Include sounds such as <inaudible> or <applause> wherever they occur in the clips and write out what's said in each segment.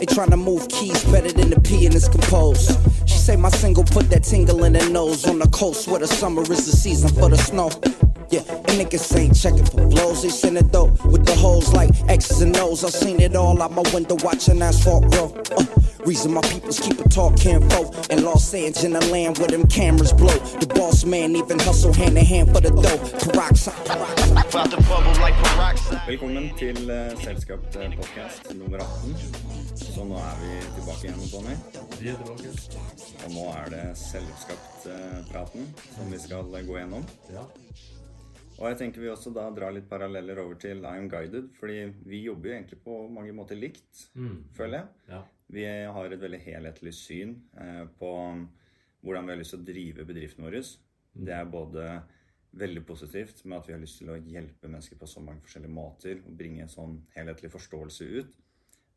They trying to move keys better than the P and it's composed. She say my single put that tingle in her nose on the coast where the summer is the season for the snow. Yeah, and niggas ain't checking for blows. They send it though with the holes like X's and O's. I seen it all out my window watching asphalt grow. Uh, reason my peoples keep a talking folk in Los Angeles in the land where them cameras blow. The boss man even hustle hand in hand for the dough. Peroxide, peroxide. About to bubble like peroxide. Velkommen til eh, podcast nummer 18. Så nå er vi tilbake igjen, Tommy. Vi er tilbake. Og nå er det Selskapt-praten som vi skal eh, gå gjennom. Ja. Og jeg tenker vi også da drar litt paralleller over til I Am Guided, fordi vi jobber jo egentlig på mange måter likt, føler jeg. ja. Vi har et veldig helhetlig syn eh, på hvordan vi har lyst til å drive bedriften vår. Det er både veldig positivt med at vi har lyst til å hjelpe mennesker på så mange forskjellige måter og bringe en sånn helhetlig forståelse ut.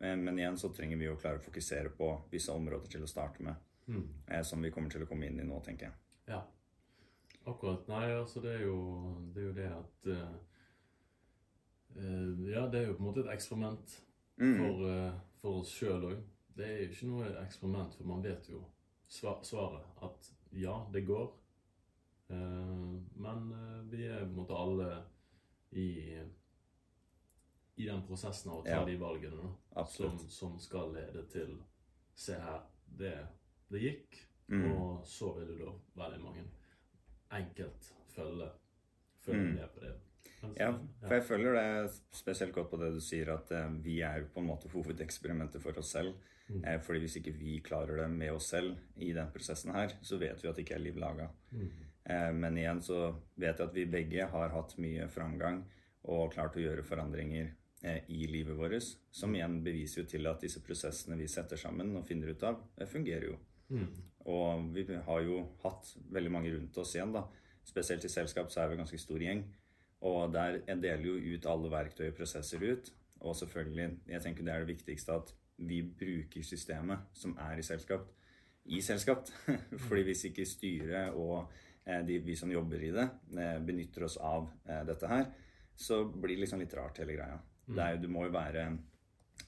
Men, men igjen så trenger vi å klare å fokusere på visse områder til å starte med, Mm. som vi kommer til å komme inn i nå, tenker jeg. ja. Akkurat. Nei, altså det er jo det, er jo det at uh, eh, Ja, det er jo på en måte et eksperiment for, uh, for oss sjøl òg. Det er jo ikke noe eksperiment, for man vet jo svaret. At ja, det går. Uh, men eh, vi er på en måte alle i i den prosessen av å ta Ja. de valgene da, som, som skal lede til Se her, det, det gikk. Mm. Og så vil du da veldig mange enkelt følge, følge Mm. med på det. Men Ja, for jeg føler det spesielt godt på det du sier, at eh, vi er jo på en måte hovedeksperimentet for oss selv. Eh, fordi hvis ikke vi klarer det med oss selv i den prosessen her, så vet vi at det ikke er liv laga. Eh, men igjen så vet jeg at vi begge har hatt mye framgang og klart å gjøre forandringer i livet vårt, som igjen beviser jo til at disse prosessene vi setter sammen og finner ut av, eh, fungerer jo. Og vi har jo hatt veldig mange rundt oss igjen, da. Spesielt i selskap så er vi en ganske stor gjeng. Og der jeg deler jo ut alle verktøy og prosesser ut. Og selvfølgelig, jeg tenker det er det viktigste at vi bruker systemet som er i selskap, i selskap. <laughs> Fordi hvis ikke styret og eh, de, vi som jobber i det, eh, benytter oss av eh, dette her, så blir det liksom litt rart hele greia. Det, er, du må jo være en,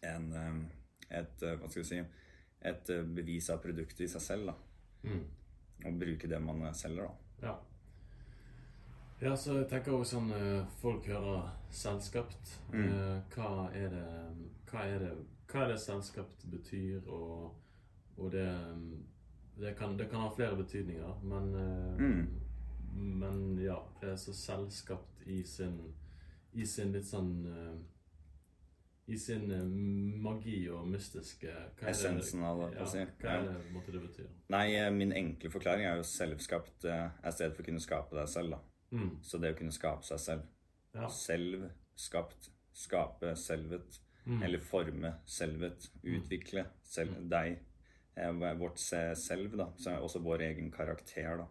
en et, eh, hva skal vi si, et eh, bevis av produktet i seg selv, da. Og bruke det man eh, selger, da. Ja. Ja, så jeg tenker også sånn Folk hører selskapt. Mm. Hva er det Hva er det, hva er det selskapt betyr, og, og det det kan, det kan ha flere betydninger, men Mm. Men ja, det er så selskapt i sin I sin litt sånn I sin eh, magi og mystiske Essensen av det, å si. Ja, hva er det måtte det betyr? Nei, eh, min enkle forklaring er jo selvskapt eh, er stedet for å kunne skape deg selv, da. Mm. Så det å kunne skape seg selv. Ja. Selv, skapt, skape selvet. Eller forme selvet. Utvikle selv, deg. Eh, vårt selv, da. Så er også vår egen karakter, da.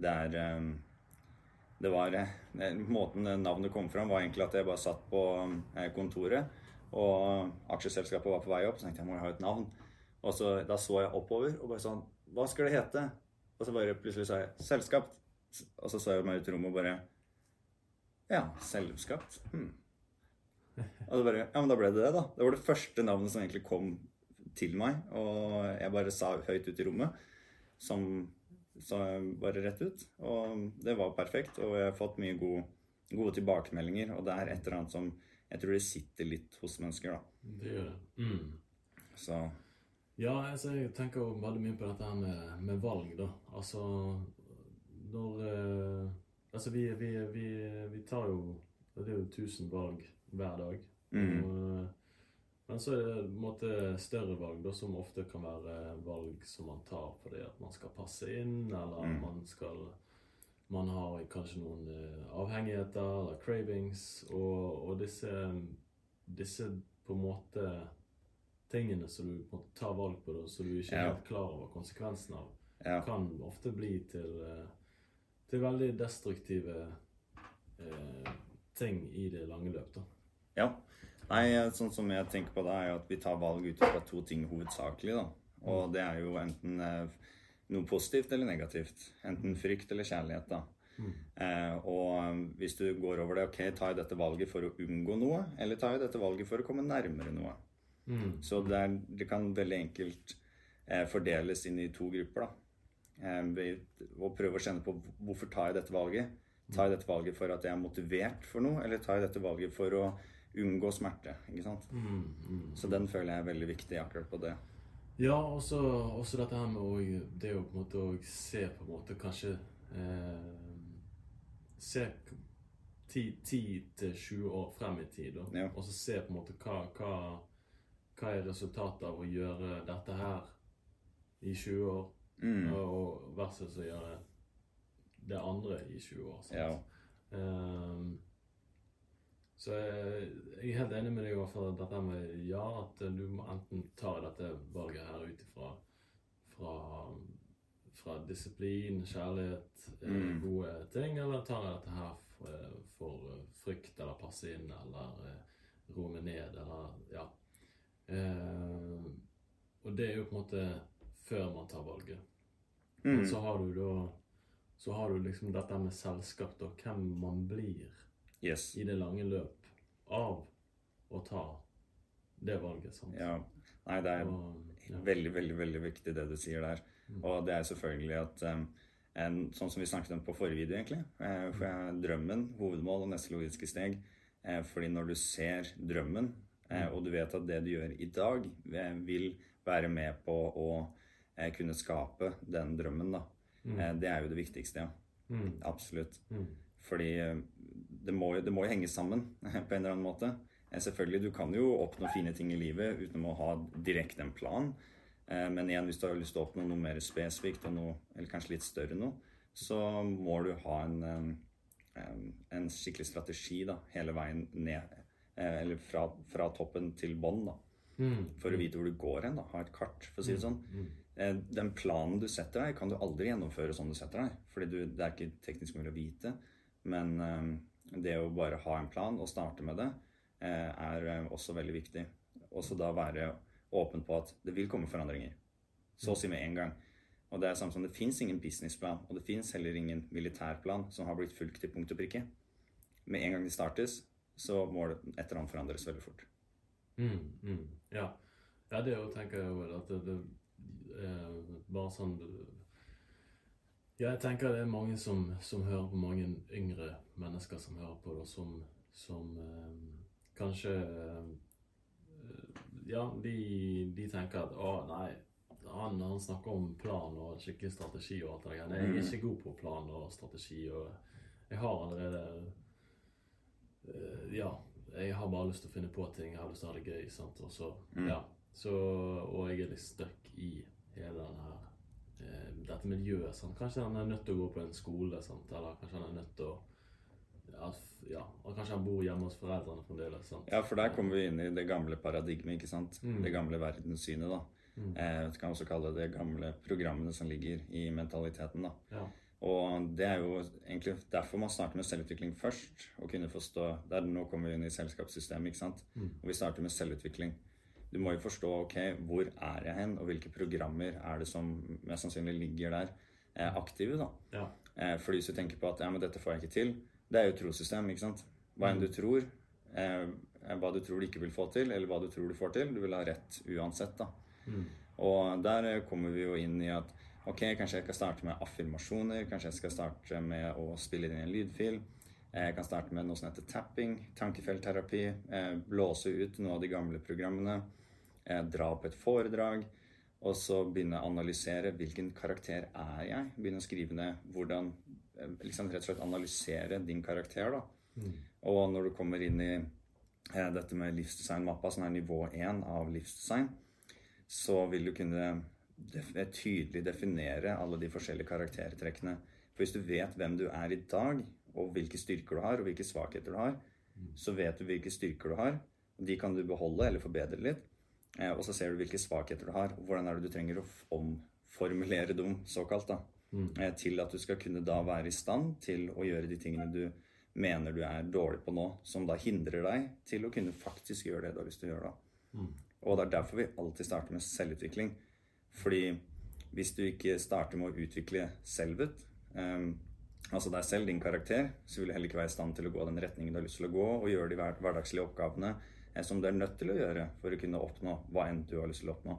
Det er Det var eh, Måten navnet kom fram, var egentlig at jeg bare satt på eh, kontoret, og aksjeselskapet var på vei opp, så tenkte jeg må jeg ha et navn. Og så, da så jeg oppover og bare sånn Hva skal det hete? Og så bare plutselig sa jeg Selskapt. Og så så jeg meg ut i rommet og bare Ja, selskap. Hmm. Og så bare Ja, men da ble det det, da. Det var det første navnet som egentlig kom til meg, og jeg bare sa høyt ut i rommet. Som sa bare rett ut. Og det var perfekt, og jeg har fått mye gode, gode tilbakemeldinger. Og det er et eller annet som jeg tror det sitter litt hos mennesker, da. Det gjør det. Mm. Så Ja, altså, jeg tenker jo veldig mye på dette her med, med valg, da. Altså når eh, Altså, vi, vi, vi, vi tar jo Det er jo 1000 valg hver dag. Mm. Og, eh, men så er det på en måte større valg, da, som ofte kan være valg som man tar fordi at man skal passe inn, eller Mm. man skal Man har kanskje noen eh, avhengigheter eller cravings, og, og disse, disse på en måte tingene som du på en måte tar valg på, da, som du ikke er helt klar over konsekvensen av, ja. kan ofte bli til, eh, til veldig destruktive eh, ting i det lange løp. da. Ja. Nei, sånn som jeg tenker på det, er jo at vi tar valg ut fra to ting hovedsakelig, da. Og det er jo enten eh, noe positivt eller negativt. Enten frykt eller kjærlighet, da. Eh, og eh, hvis du går over det, ok, tar jeg dette valget for å unngå noe, eller tar jeg dette valget for å komme nærmere noe? Mm. Så det, er, det kan veldig enkelt eh, fordeles inn i to grupper. da. Eh, og prøve å kjenne på hvorfor tar jeg dette valget. Tar jeg dette valget for at jeg er motivert for noe, eller tar jeg dette valget for å unngå smerte? ikke sant? Mm, mm. Så den føler jeg er veldig viktig akkurat på det. Ja, også, også dette her med å, det å på en måte å se på en måte kanskje eh, Se 10 til 20 år frem i tid, og, Ja. Og så se på en måte hva, hva, hva er resultatet av å gjøre dette her i 20 år, Mm. og versus å gjøre det andre i 20 år. Sant? Ja. Ehm, så jeg, jeg er helt enig med deg i hvert fall dette med ja, at du må enten ta dette valget her ut ifra fra, fra disiplin, kjærlighet, eh, Mm. gode ting, eller tar jeg dette her for, for frykt eller passe inn eller eh, roe meg ned eller ja. Eh, og det er jo på en måte før man tar valget. Men Mm. så har du da så har du liksom dette med selskap, da. Hvem man blir Yes. i det lange løp av å ta det valget. sant? Ja. Nei, det er Og, ja. veldig, veldig veldig viktig det du sier der. Mm. Og det er selvfølgelig at um, en, Sånn som vi snakket om på forrige video, egentlig. Eh, for jeg, drømmen, hovedmål og neste logiske steg. Eh, fordi når du ser drømmen, eh, og du vet at det du gjør i dag, eh, vil være med på å eh, kunne skape den drømmen, da. Eh, det er jo det viktigste, ja. Mm. Absolutt. Mm. Fordi det må, det må jo henge sammen <laughs> på en eller annen måte. Eh, Selvfølgelig, Du kan jo oppnå fine ting i livet uten å ha direkte en plan. Eh, Men igjen, hvis du har lyst til å oppnå noe mer spesifikt, og noe, eller kanskje litt større noe, så må du ha en, eh, en, skikkelig strategi da, hele veien ned. Eller fra, fra toppen til bånn, da. Mm. For å vite hvor du går hen. da, Ha et kart, for å si det sånn. Mm. Den planen du setter deg, kan du aldri gjennomføre sånn du setter deg. Fordi du, det er ikke teknisk mulig å vite. Men det å bare ha en plan og starte med det, eh, er eh, også veldig viktig. Også da være åpen på at det vil komme forandringer. Så å si med en gang. Og det er samme som det fins ingen businessplan, og det fins heller ingen militærplan som har blitt fulgt til punkt og prikke. Med en gang de startes, så må det et eller annet forandres veldig fort. Mm. Mm. Ja. ja, det å tenke jeg vel at det, det eh, Bare sånn Ja, jeg tenker det er mange som, som hører på, mange yngre mennesker som hører på, og som, som eh, kanskje eh, Ja, de, de tenker at å, nei, han, han snakker om plan og skikkelig strategi og alt det der. Jeg er ikke god på plan og strategi, og jeg har allerede eh, Ja, jeg har bare lyst til å finne på ting. Jeg har lyst til å ha det gøy. sant? Og så, ja, så, og jeg er litt stuck i hele den her dette miljøet. sant? Kanskje han er nødt til å gå på en skole, sant? eller kanskje han er nødt til å ja, ja, og kanskje han bor hjemme hos foreldrene fremdeles. sant? Ja, for der kommer vi inn i det gamle paradigmet, ikke sant? Mm. Det gamle verdenssynet, da. Eh, du kan også kalle det gamle programmene som ligger i mentaliteten, da. Ja. Og det er jo egentlig derfor man starter med selvutvikling først. Å kunne forstå der Nå kommer vi inn i selskapssystemet, ikke sant. Og vi starter med selvutvikling. Du må jo forstå ok, hvor er jeg hen, og hvilke programmer er det som mest sannsynlig ligger der eh, aktive. da. Ja. Eh, fordi hvis du tenker på at ja, men dette får jeg ikke til, det er jo trossystem. ikke sant? Hva enn du tror, eh, hva du tror du ikke vil få til, eller hva du tror du får til, du vil ha rett uansett. da. Og der eh, kommer vi jo inn i at ok, kanskje jeg skal starte med affirmasjoner, kanskje jeg skal starte med å spille inn en lydfil. Eh, Jeg kan starte med noe som heter tapping, tankefeltterapi, eh, blåse ut noen av de gamle programmene, dra på et foredrag, og så begynne å analysere hvilken karakter er jeg. Begynne å skrive ned hvordan eh, liksom Rett og slett analysere din karakter. da. Og når du kommer inn i eh, dette med livsdesignmappa, som er nivå én av livsdesign, så vil du kunne def eh, tydelig definere alle de forskjellige karaktertrekkene. For hvis du vet hvem du er i dag, og hvilke styrker du har, og hvilke svakheter du har, så vet du hvilke styrker du har. og De kan du beholde eller forbedre litt. Eh, og så ser du hvilke svakheter du har, og hvordan er det du trenger å omformulere dem, såkalt, da. Eh, til at du skal kunne da være i stand til å gjøre de tingene du mener du er dårlig på nå, som da hindrer deg til å kunne faktisk gjøre det du har lyst til å gjøre da. Og det er derfor vi alltid starter med selvutvikling. Fordi hvis du ikke starter med å utvikle selvet, um, altså deg selv, din karakter, så vil du heller ikke være i stand til å gå den retningen du har lyst til å gå, og gjøre de hverdagslige oppgavene som du er nødt til å gjøre for å kunne oppnå hva enn du har lyst til å oppnå.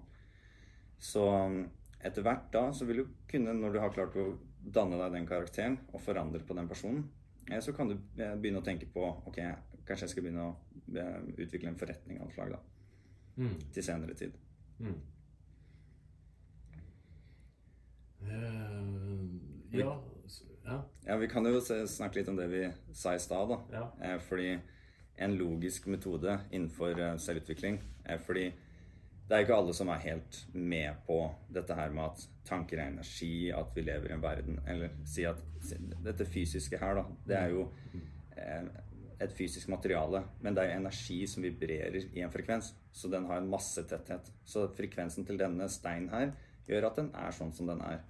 Så mm, etter hvert da så vil du kunne, når du har klart å danne deg den karakteren og forandre på den personen, eh, så kan du eh, begynne å tenke på ok, kanskje jeg skal begynne å eh, utvikle en forretning av et slag da, Mm. til senere tid. Mm. Uh, ja, ja. Ja, Vi kan jo snakke litt om det vi sa i stad. da. Ja. Eh, fordi en logisk metode innenfor eh, selvutvikling er fordi det er ikke alle som er helt med på dette her med at tanker er energi, at vi lever i en verden Eller si at dette fysiske her, da, det er jo eh, et fysisk materiale, men det er energi som vibrerer i en frekvens. Så den har en masse tetthet. Så frekvensen til denne steinen her gjør at den er sånn som den er.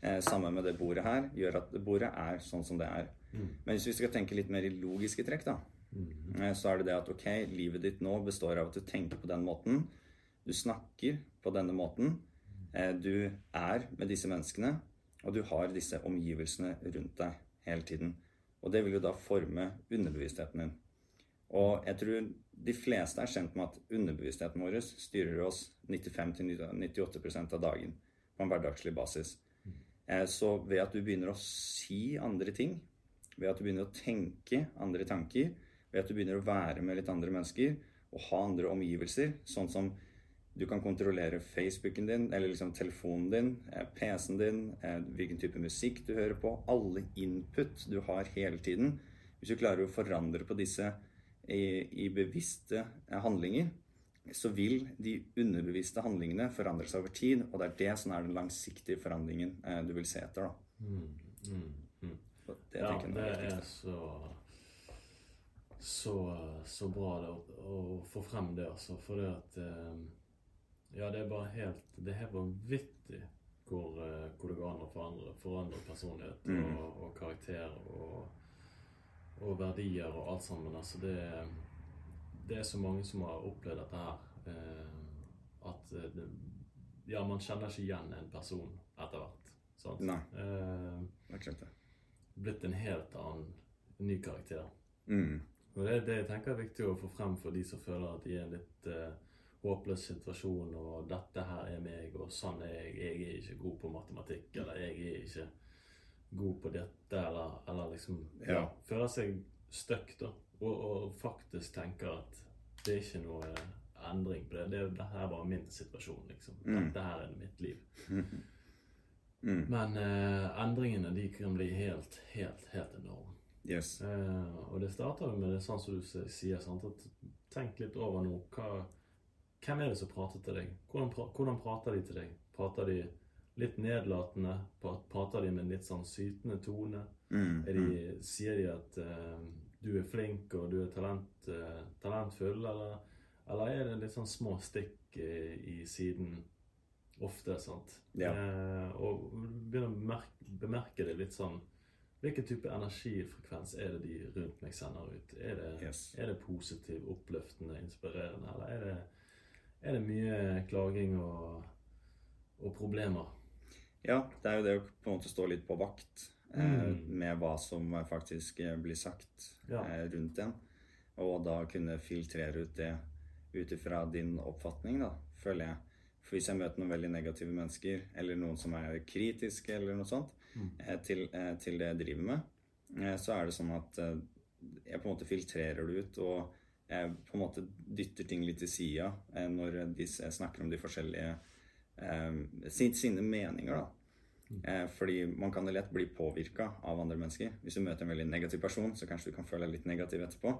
Eh, sammen med det bordet her gjør at det bordet er sånn som det er. Men hvis vi skal tenke litt mer i logiske trekk, da, eh, så er det det at ok, livet ditt nå består av at du tenker på den måten. Du snakker på denne måten. Eh, du er med disse menneskene, og du har disse omgivelsene rundt deg hele tiden. Og det vil jo da forme underbevisstheten din. Og jeg tror de fleste er kjent med at underbevisstheten vår styrer oss 95-98% av dagen på en hverdagslig basis. Eh, Så ved at du begynner å si andre ting, ved at du begynner å tenke andre tanker, ved at du begynner å være med litt andre mennesker og ha andre omgivelser, sånn som du kan kontrollere Facebooken din, eller liksom telefonen din, eh, PC-en din, eh, hvilken type musikk du hører på, alle input du har hele tiden. Hvis du klarer å forandre på disse i, i bevisste eh, handlinger, så vil de underbevisste handlingene forandre seg over tid, og det er det som er den langsiktige forandringen du vil se etter. da. Mm, mm, mm. Det Ja, det er er så så, så bra det å, få frem det, altså. For det at eh, Ja, det er bare helt Det er helt vanvittig hvor, eh, hvor det går an å forandre, forandre personlighet Mm. og, og karakter og, og verdier og alt sammen. Altså, det, det er så mange som har opplevd dette her. Eh, at det, Ja, man kjenner ikke igjen en person etter hvert. Sant? Nei. Eh, klart det. blitt en helt annen ny karakter. Mm. Og det, det jeg tenker er viktig å få frem for de som føler at de er i en litt uh, håpløs situasjon, og 'dette her er meg', og 'sånn er jeg', 'jeg er ikke god på matematikk', eller 'jeg er ikke god på dette', eller, eller liksom Ja. Føler seg stuck, da. Og, og faktisk tenker at det er ikke noe endring på det. det dette her er bare min situasjon, liksom. Mm. Dette her er mitt liv. <laughs> Mm. Men eh, endringene de kan bli helt, helt, helt enorme. Yes. Eh, og det starter jo med det sånn som du sier. Sant? At tenk litt over nå. Hva, hvem er det som prater til deg? Hvordan, pra, hvordan prater de til deg? Prater de litt nedlatende? Prater de med en litt sånn sytende tone? Mm. De, sier de at eh, du er flink og du er talent, eh, talentfull, eller, eller er det litt sånn små stikk i siden ofte? sant? Ja. Eh, og begynner å bemerke det litt sånn Hvilken type energifrekvens er det de rundt meg sender ut? Er det, Yes. er det positiv, oppløftende, inspirerende, eller er det, er det mye klaging og, og problemer? Ja, det er jo det å på en måte stå litt på vakt eh, Mm. med hva som eh, faktisk eh, blir sagt Ja. eh, rundt en. Og da kunne filtrere ut det ut ifra din oppfatning, da, føler jeg. For hvis jeg møter noen veldig negative mennesker, eller noen som er kritiske, eller noe sånt, eh, til, eh, til det jeg driver med, eh, så er det sånn at eh, jeg på en måte filtrerer det ut, og jeg på en måte dytter ting litt til sida eh, når de snakker om de forskjellige eh, sine meninger, da. Eh, fordi man kan lett bli påvirka av andre mennesker. Hvis du møter en veldig negativ person, så kanskje du kan føle deg litt negativ etterpå.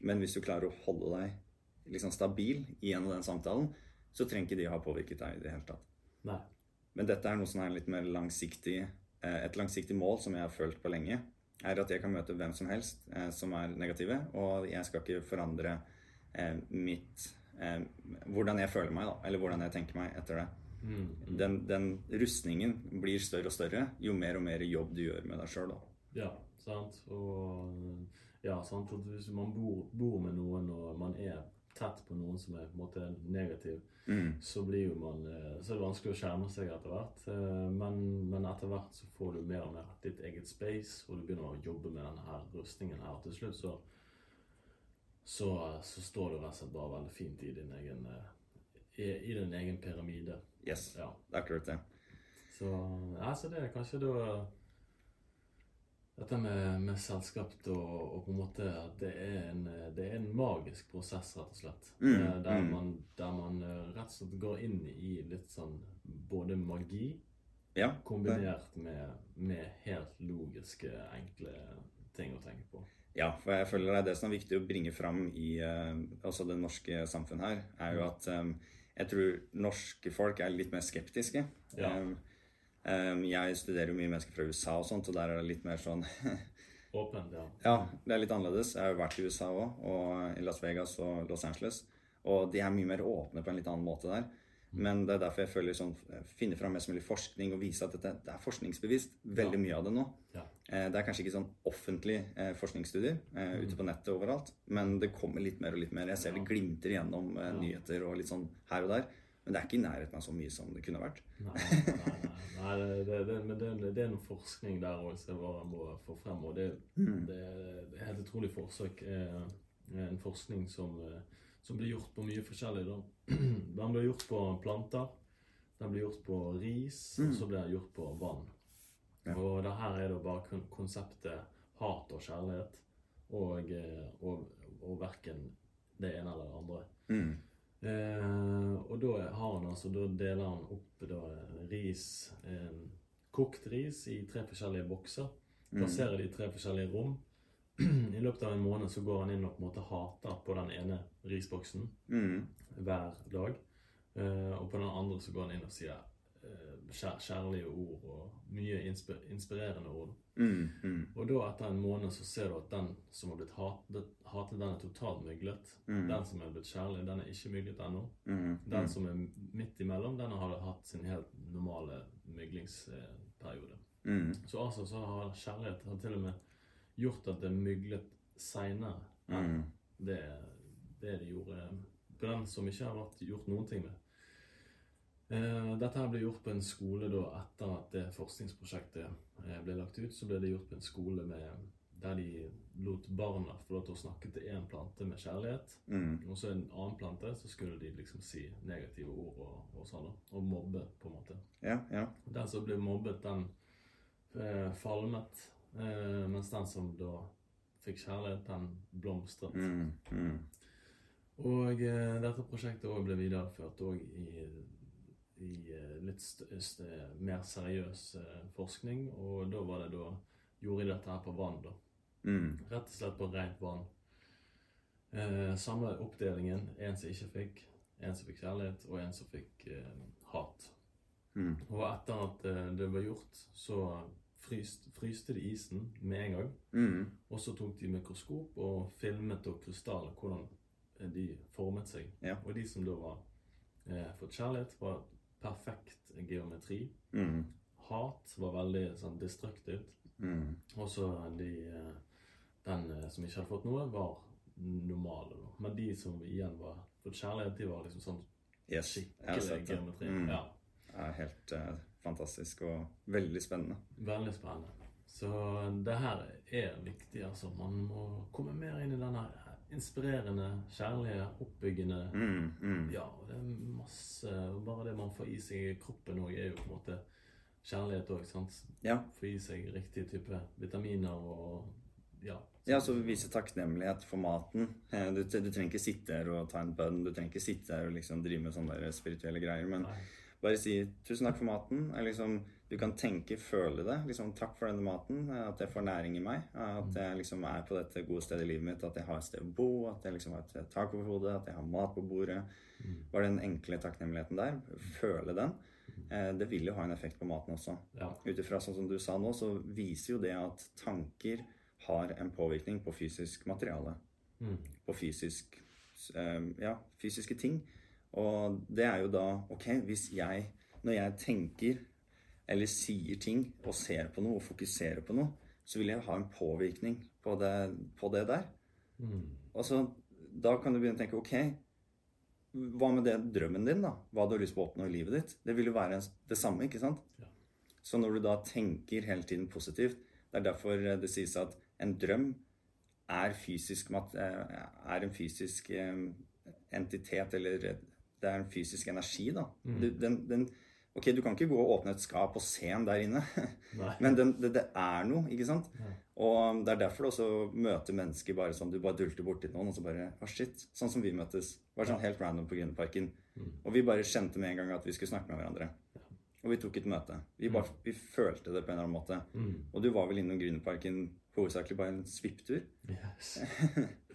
Men hvis du klarer å holde deg liksom stabil gjennom den samtalen, så trenger ikke de å ha påvirket deg i det hele tatt. Nei. Men dette er noe som er litt mer langsiktig eh, Et langsiktig mål som jeg har følt på lenge, er at jeg kan møte hvem som helst eh, som er negative, og jeg skal ikke forandre eh, mitt eh, Hvordan jeg føler meg, da, eller hvordan jeg tenker meg etter det. Mm. Den, den rustningen blir større og større jo mer og mer jobb du gjør med deg sjøl. Ja, sant. Og ja, sant at hvis man bor, bor med noen og man er tett på noen som er på en måte negativ, Mm. så blir jo man eh, Så er det vanskelig å skjerme seg etter hvert. eh, Men, men etter hvert så får du mer og mer ditt eget space, og du begynner å jobbe med denne her rustningen her. Til slutt så så, så står du rett og slett bare veldig fint i din egen, eh, i, i din egen pyramide. Yes, Ja. det er akkurat det. Så, altså det er kanskje da Dette med, med selskap og, og på en måte at det er en, det er en magisk prosess, rett og slett. Mm, Eh, Der, mm. man, der man eh, rett og slett går inn i litt sånn både magi Ja, kombinert med, med helt logiske, enkle ting å tenke på. ja, for jeg føler det er det som er viktig å bringe fram i eh, altså det norske samfunnet her, er jo at um, jeg tror norske folk er litt mer skeptiske. Ja. Eh, jeg studerer jo mye mennesker fra USA og sånt, og der er det litt mer sånn <laughs> Åpent, ja. Ja, det er litt annerledes. Jeg har jo vært i USA òg, og i Las Vegas og Los Angeles. Og de er mye mer åpne på en litt annen måte der. Men det er derfor jeg føler sånn, finne fram mest mulig forskning og vise at dette det er forskningsbevisst. Veldig mye av det nå. Ja. Eh, Det er kanskje ikke sånn offentlige eh, forskningsstudier mm. ute på nettet overalt, men det kommer litt mer og litt mer. Jeg ser det glimter gjennom eh, nyheter og litt sånn her og der. Men det er ikke i nærheten av så mye som det kunne vært. Nei, nei, nei, nei det, det, men det, det er noe forskning der òg som jeg må få frem. Og det, det, det er helt utrolig forsøk. Eh, En forskning som, eh, som blir gjort på mye forskjellig. Da. <clears throat> Den blir gjort på planter, den blir gjort på ris, og så blir den gjort på vann. Ja. Og det her er da bare konseptet hat og kjærlighet, og, eh, og, og verken det ene eller det andre. Mm. Eh, og da har han altså, da deler han opp da, ris, eh, kokt ris i tre forskjellige bokser. Plasserer det i tre forskjellige rom. <clears throat> I løpet av en måned så går han inn og på en måte hater på den ene risboksen Mm. hver dag. Eh, og på den andre så går han inn og sier kjærlige ord og mye inspi inspirerende ord. Mm. Mm. Og da etter en måned så ser du at den som har blitt hatet, hatet den er totalt myglet. Den som er blitt kjærlig, den er ikke myglet ennå. Mm. Den som er midt imellom, den har hatt sin helt normale myglingsperiode. Mm. Så altså så har kjærlighet har til og med gjort at det myglet seinere Mm. enn det, det de gjorde på den som ikke har vært gjort noen ting med. Eh, dette her ble gjort på en skole da etter at det forskningsprosjektet eh, ble lagt ut. Så ble det gjort på en skole med, der de lot barna få lov til å snakke til én plante med kjærlighet. Mm. Og så en annen plante så skulle de liksom si negative ord og, og sånn. Og mobbe, på en måte. Ja, ja. Den som ble mobbet, den eh, falmet. Eh, mens den som da fikk kjærlighet, den blomstret. Mm. Mm. Og eh, dette prosjektet ble videreført òg i, i eh, litt mer seriøs eh, forskning. Og da var det da Gjorde de dette her på vann, da. Mm. Rett og slett på rent vann. Eh, samme oppdelingen. En som ikke fikk, en som fikk kjærlighet, og en som fikk eh, hat. Mm. Og etter at eh, det var gjort, så fryst, fryste de isen med en gang. Mm. Og så tok de mikroskop og filmet og krystaller, hvordan eh, de formet seg. Ja. Og de som da var fått kjærlighet, var perfekt geometri. Mm. Hat var veldig sånn destruktivt. Mm. Og så de eh, Den eh, som ikke hadde fått noe, var normale. da. Men de som igjen var fått kjærlighet, de var liksom sånn Yes. Skikkelig geometri. Mm. Ja. Det er helt uh, fantastisk og veldig spennende. Veldig spennende. Så det her er viktig, altså. Man må komme mer inn i denne inspirerende, kjærlige, oppbyggende Mm. Mm. Ja, det er masse Bare det man får i seg i kroppen òg, er jo på en måte kjærlighet òg, sant. Ja. Få i seg riktig type vitaminer og ja. Ja, så vise takknemlighet for maten. <laughs> Du, du trenger ikke sitte her og ta en bønn. Du trenger ikke sitte her og liksom drive med sånne spirituelle greier. Men Nei. bare si 'tusen takk for maten'. Er Liksom, du kan tenke, føle det. Liksom, 'Takk for denne maten'. eh, At jeg får næring i meg. eh, At jeg liksom er på dette gode stedet i livet mitt. At jeg har et sted å bo. At jeg liksom har et tak over hodet. At jeg har mat på bordet. Bare den enkle takknemligheten der. Føle den. eh, Det vil jo ha en effekt på maten også. Ja. Ut ifra sånn som du sa nå, så viser jo det at tanker har en påvirkning på fysisk materiale. Mm. På fysisk, eh, ja, fysiske ting. Og det er jo da Ok, hvis jeg Når jeg tenker eller sier ting og ser på noe og fokuserer på noe, så vil jeg ha en påvirkning på det, på det der. Mm. Og så, Da kan du begynne å tenke ok, hva med det drømmen din, da? Hva du har lyst på å oppnå i livet ditt? Det vil jo være det samme, ikke sant? Ja. Så når du da tenker hele tiden positivt Det er derfor det sies at en drøm er, fysisk, eh, er en fysisk eh, entitet, eller det er en fysisk energi, da. Mm. den, den, ok, du kan ikke gå og åpne et skap og se en der inne, <laughs> Nei. men den, det, det er noe, ikke sant? Og det er derfor du også møter mennesker bare sånn, du bare dulter borti noen, og så bare, å shit, sånn som vi møttes. Var sånn helt random på Grünerparken. Og vi bare kjente med en gang at vi skulle snakke med hverandre. Og vi tok et møte. Vi, bare, vi følte det på en eller annen måte. Og du var vel innom Grünerparken hovedsakelig bare en svipptur. Yes. <laughs>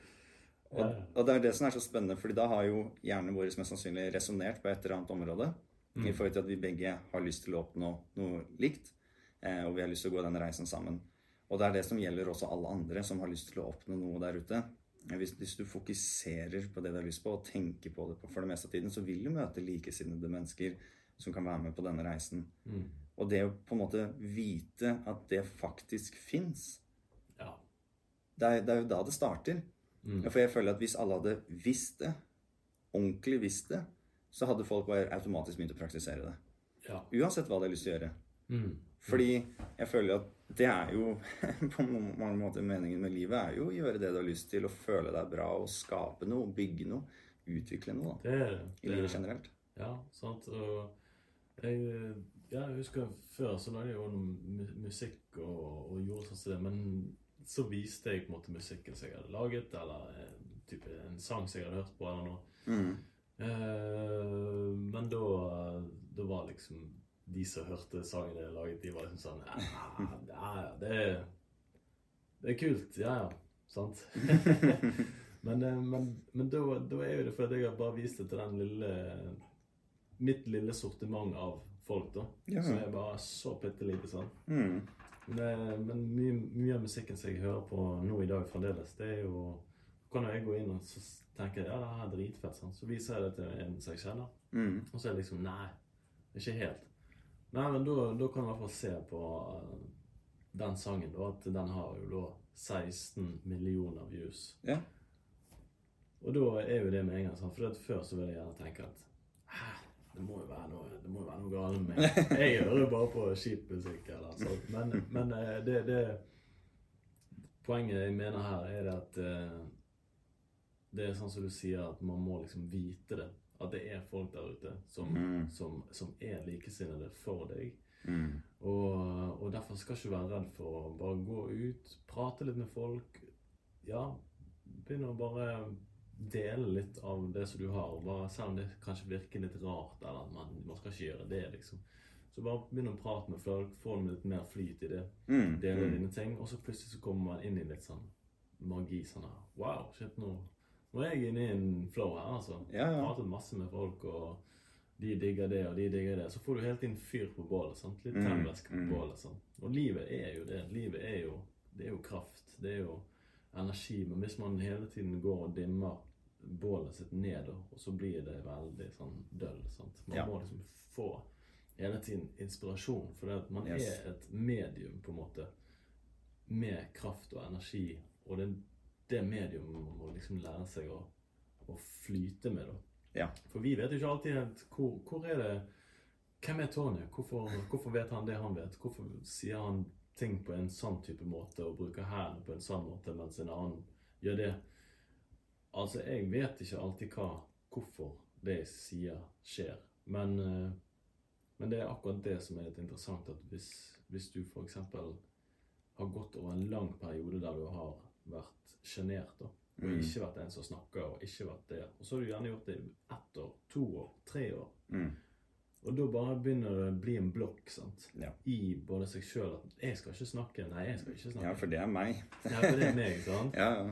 Og, og det er det som er så spennende, fordi da har jo hjernen vår mest sannsynlig resonnert på et eller annet område. I forhold til at vi begge har lyst til å oppnå noe likt. Eh, og vi har lyst til å gå den reisen sammen. Og det er det som gjelder også alle andre som har lyst til å oppnå noe der ute. Eh, Hvis, hvis du fokuserer på det du har lyst på, og tenker på det for det meste av tiden, så vil du møte likesinnede mennesker som kan være med på denne reisen. Og det å på en måte vite at det faktisk fins, Ja. det det er jo da det starter. Mm. For jeg føler at hvis alle hadde visst det, ordentlig visst det, så hadde folk bare automatisk begynt å praktisere det. Ja. Uansett hva de har lyst til å gjøre. Mm. Fordi jeg føler at det er jo <laughs> på mange måter meningen med livet er jo å gjøre det du har lyst til, og føle deg bra, og skape noe, bygge noe, utvikle noe da, Det det. i Det- livet generelt. Ja, sant. Og jeg, jeg husker før så lagde jeg jo noe musikk og, og gjorde sånn som det, men så viste jeg på en måte musikken som jeg hadde laget, eller en, type, en sang som jeg hadde hørt på, eller noe. Mm. Eh, men da, da var liksom de som hørte sangen jeg laget, de var liksom sånn Ja, ja, ja, det er Det er kult. Ja, ja. Sant? <laughs> men eh, men, men da, da er jo det fordi jeg har bare vist det til den lille Mitt lille sortiment av folk, da. Ja. Som er bare så bitte lite sånn. Mm. Men, men mye, mye av musikken som jeg hører på nå i dag fremdeles, det er jo kan jeg gå inn og så tenke ja, det her er dritfett. sant? Så viser jeg det til en som jeg kjenner. Mm. Og så er det liksom Nei, ikke helt. Nei, men da, da kan du i hvert fall se på eh, den sangen, da, at den har jo da 16 millioner views. Ja. Og da er jo det med en gang. sånn, For før så ville jeg gjerne tenke at «Hæ, det må jo være noe, det må jo være noe galt med meg. <laughs> Jeg hører jo bare på kjip musikk. eller sånt. Men, men eh, det, det Poenget jeg mener her, er det at eh, det er sånn som du sier, at man må liksom vite det. At det er folk der ute som, Mm. som, som er likesinnede for deg. Mm. Og, og derfor skal ikke være redd for å bare gå ut, prate litt med folk. Ja, begynne å bare dele litt av det som du har. Bare, selv om det kanskje virker litt rart, eller at man, man skal ikke gjøre det, liksom. Så bare begynn å prate med folk, få dem litt mer flyt i det. Mm. Dele Mm. dine ting. Og så plutselig så kommer man inn i litt sånn magi. Sånn her Wow, shit, nå, nå er jeg inne i en flow her, altså. Ja, ja. Pratet masse med folk, og de digger det, og de digger det. Så får du helt inn fyr på bålet. sant? Litt Mm, tennvæske på mm. bålet. sant? Og livet er jo det. Livet er jo, det er jo kraft. Det er jo energi. Men hvis man hele tiden går og dimmer bålet sitt ned, og så blir det veldig sånn døll. sant? Man Ja. må liksom få hele tiden inspirasjon. For det at man Yes. er et medium, på en måte, med kraft og energi. Og det er det mediumet man må liksom lære seg å, å flyte med, da. Ja. For vi vet jo ikke alltid helt hvor, hvor er det Hvem er Tony? Hvorfor, hvorfor vet han det han vet? Hvorfor sier han ting på en sånn type måte og bruker hælen på en sånn måte, mens en annen gjør det? Altså, jeg vet ikke alltid hva, hvorfor det jeg sier, skjer. Men, eh, men det er akkurat det som er litt interessant, at hvis, hvis du f.eks. har gått over en lang periode der du har vært sjenert, da, og Mm. ikke vært en som snakker, og ikke vært det, og så har du gjerne gjort det i ett år, to år, tre år, Mm. og da bare begynner det å bli en blokk sant? Ja. i både seg sjøl at 'jeg skal ikke snakke', 'nei, jeg skal ikke snakke'. ja, for det er meg. <laughs> Ja, for det er meg, sant? Ja, ja.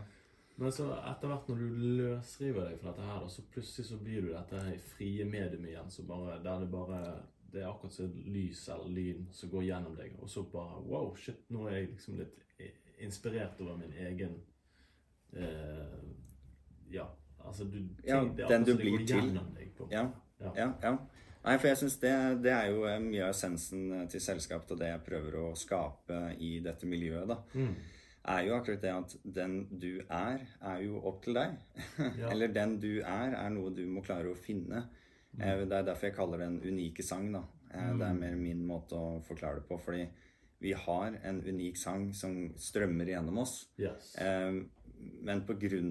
Men så etter hvert når du løsriver deg fra dette her, så plutselig så blir du dette her frie medium igjen, så bare, der det bare Det er akkurat som lys eller lyn som går gjennom deg, og så bare Wow, shit, nå er jeg liksom litt inspirert over min egen eh, Ja, altså du ting, Ja, det den du blir til. Deg på. Ja, Ja. ja. ja. Nei, for jeg syns det, det er jo eh, mye av essensen eh, til selskapet og det jeg prøver å skape i dette miljøet, da. Mm. Er jo akkurat det at den du er, er jo opp til deg. <laughs> Ja. Eller den du er, er noe du må klare å finne. Mm. Det er derfor jeg kaller det en unike sang, da. Mm. Det er mer min måte å forklare det på. Fordi vi har en unik sang som strømmer gjennom oss. Yes. Eh, men pga.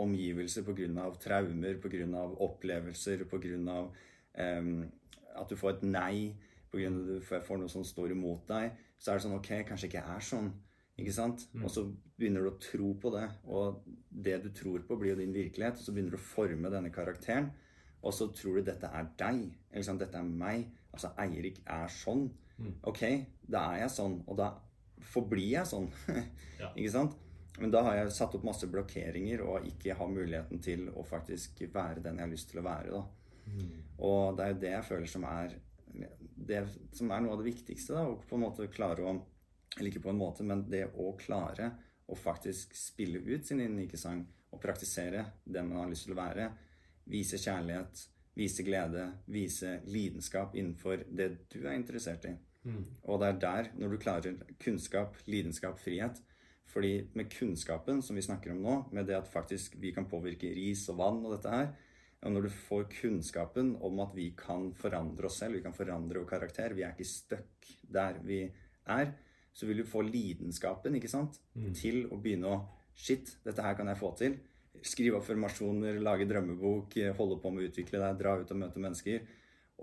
omgivelser, pga. traumer, pga. opplevelser, pga. Eh, at du får et nei, pga. at du får noe som står imot deg, så er det sånn Ok, kanskje ikke er sånn. Ikke sant? Mm. Og så begynner du å tro på det. Og det du tror på, blir jo din virkelighet. Og så begynner du å forme denne karakteren. Og så tror du dette er deg. Dette er meg. Altså Eirik er sånn. Mm. Ok, da er jeg sånn. Og da forblir jeg sånn. <laughs> ja. Ikke sant? Men da har jeg satt opp masse blokkeringer og ikke har muligheten til å faktisk være den jeg har lyst til å være. da. Mm. Og det er jo det jeg føler som er det som er noe av det viktigste. da, Å på en måte klare å Eller ikke på en måte, men det å klare å faktisk spille ut sin unike sang og praktisere det man har lyst til å være. Vise kjærlighet, vise glede, vise lidenskap innenfor det du er interessert i. Mm. Og det er der, når du klarer kunnskap, lidenskap, frihet Fordi med kunnskapen som vi snakker om nå, med det at faktisk vi kan påvirke ris og vann og dette her Og når du får kunnskapen om at vi kan forandre oss selv, vi kan forandre vår karakter Vi er ikke stuck der vi er. Så vil du få lidenskapen ikke sant, mm. til å begynne å Shit, dette her kan jeg få til. Skrive opp formasjoner, lage drømmebok, holde på med å utvikle deg, dra ut og møte mennesker.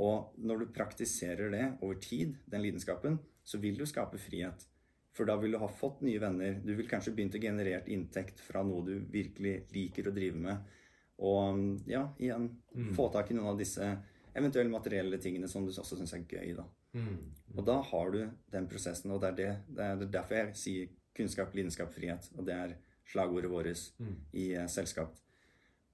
Og når du praktiserer det over tid, den lidenskapen, så vil du skape frihet. For da vil du ha fått nye venner. Du vil kanskje begynt å generere inntekt fra noe du virkelig liker å drive med. Og ja, igjen mm. få tak i noen av disse eventuelle materielle tingene som du også syns er gøy. da. Mm. Og da har du den prosessen, og det er, det, det er derfor jeg sier kunnskap, lidenskap, frihet. Og det er slagordet vårt mm. i uh, selskap.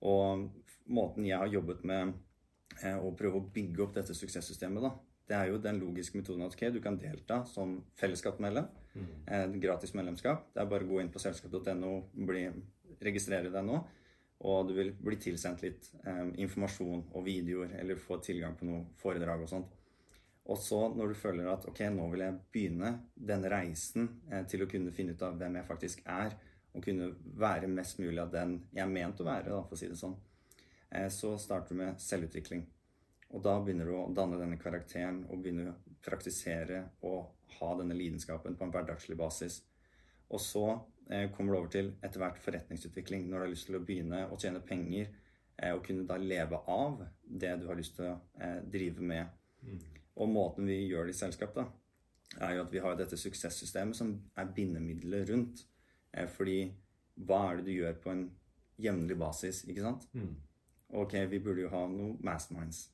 Og måten jeg har jobbet med å og prøve å bygge opp dette suksesssystemet, da. Det er jo den logiske metoden at okay, du kan delta som fellesskapsmedlem. Mm. Eh, gratis medlemskap. Det er bare å gå inn på selskap.no, registrere deg nå. Og du vil bli tilsendt litt eh, informasjon og videoer, eller få tilgang på noe foredrag og sånt. Og så når du føler at ok, nå vil jeg begynne denne reisen eh, til å kunne finne ut av hvem jeg faktisk er, og kunne være mest mulig av den jeg er ment å være, da, for å si det sånn, Eh, så starter du med selvutvikling. Og da begynner du å danne denne karakteren og begynner å praktisere og ha denne lidenskapen på en hverdagslig basis. Og så eh, kommer du over til etter hvert forretningsutvikling, når du har lyst til å begynne å tjene penger eh, og kunne da leve av det du har lyst til å drive med. Mm. Og måten vi gjør det i selskap, da, er jo at vi har dette suksesssystemet som er bindemiddelet rundt. Eh, fordi hva er det du gjør på en jevnlig basis, ikke sant? Mm. Ok, vi burde jo ha noe masterminds.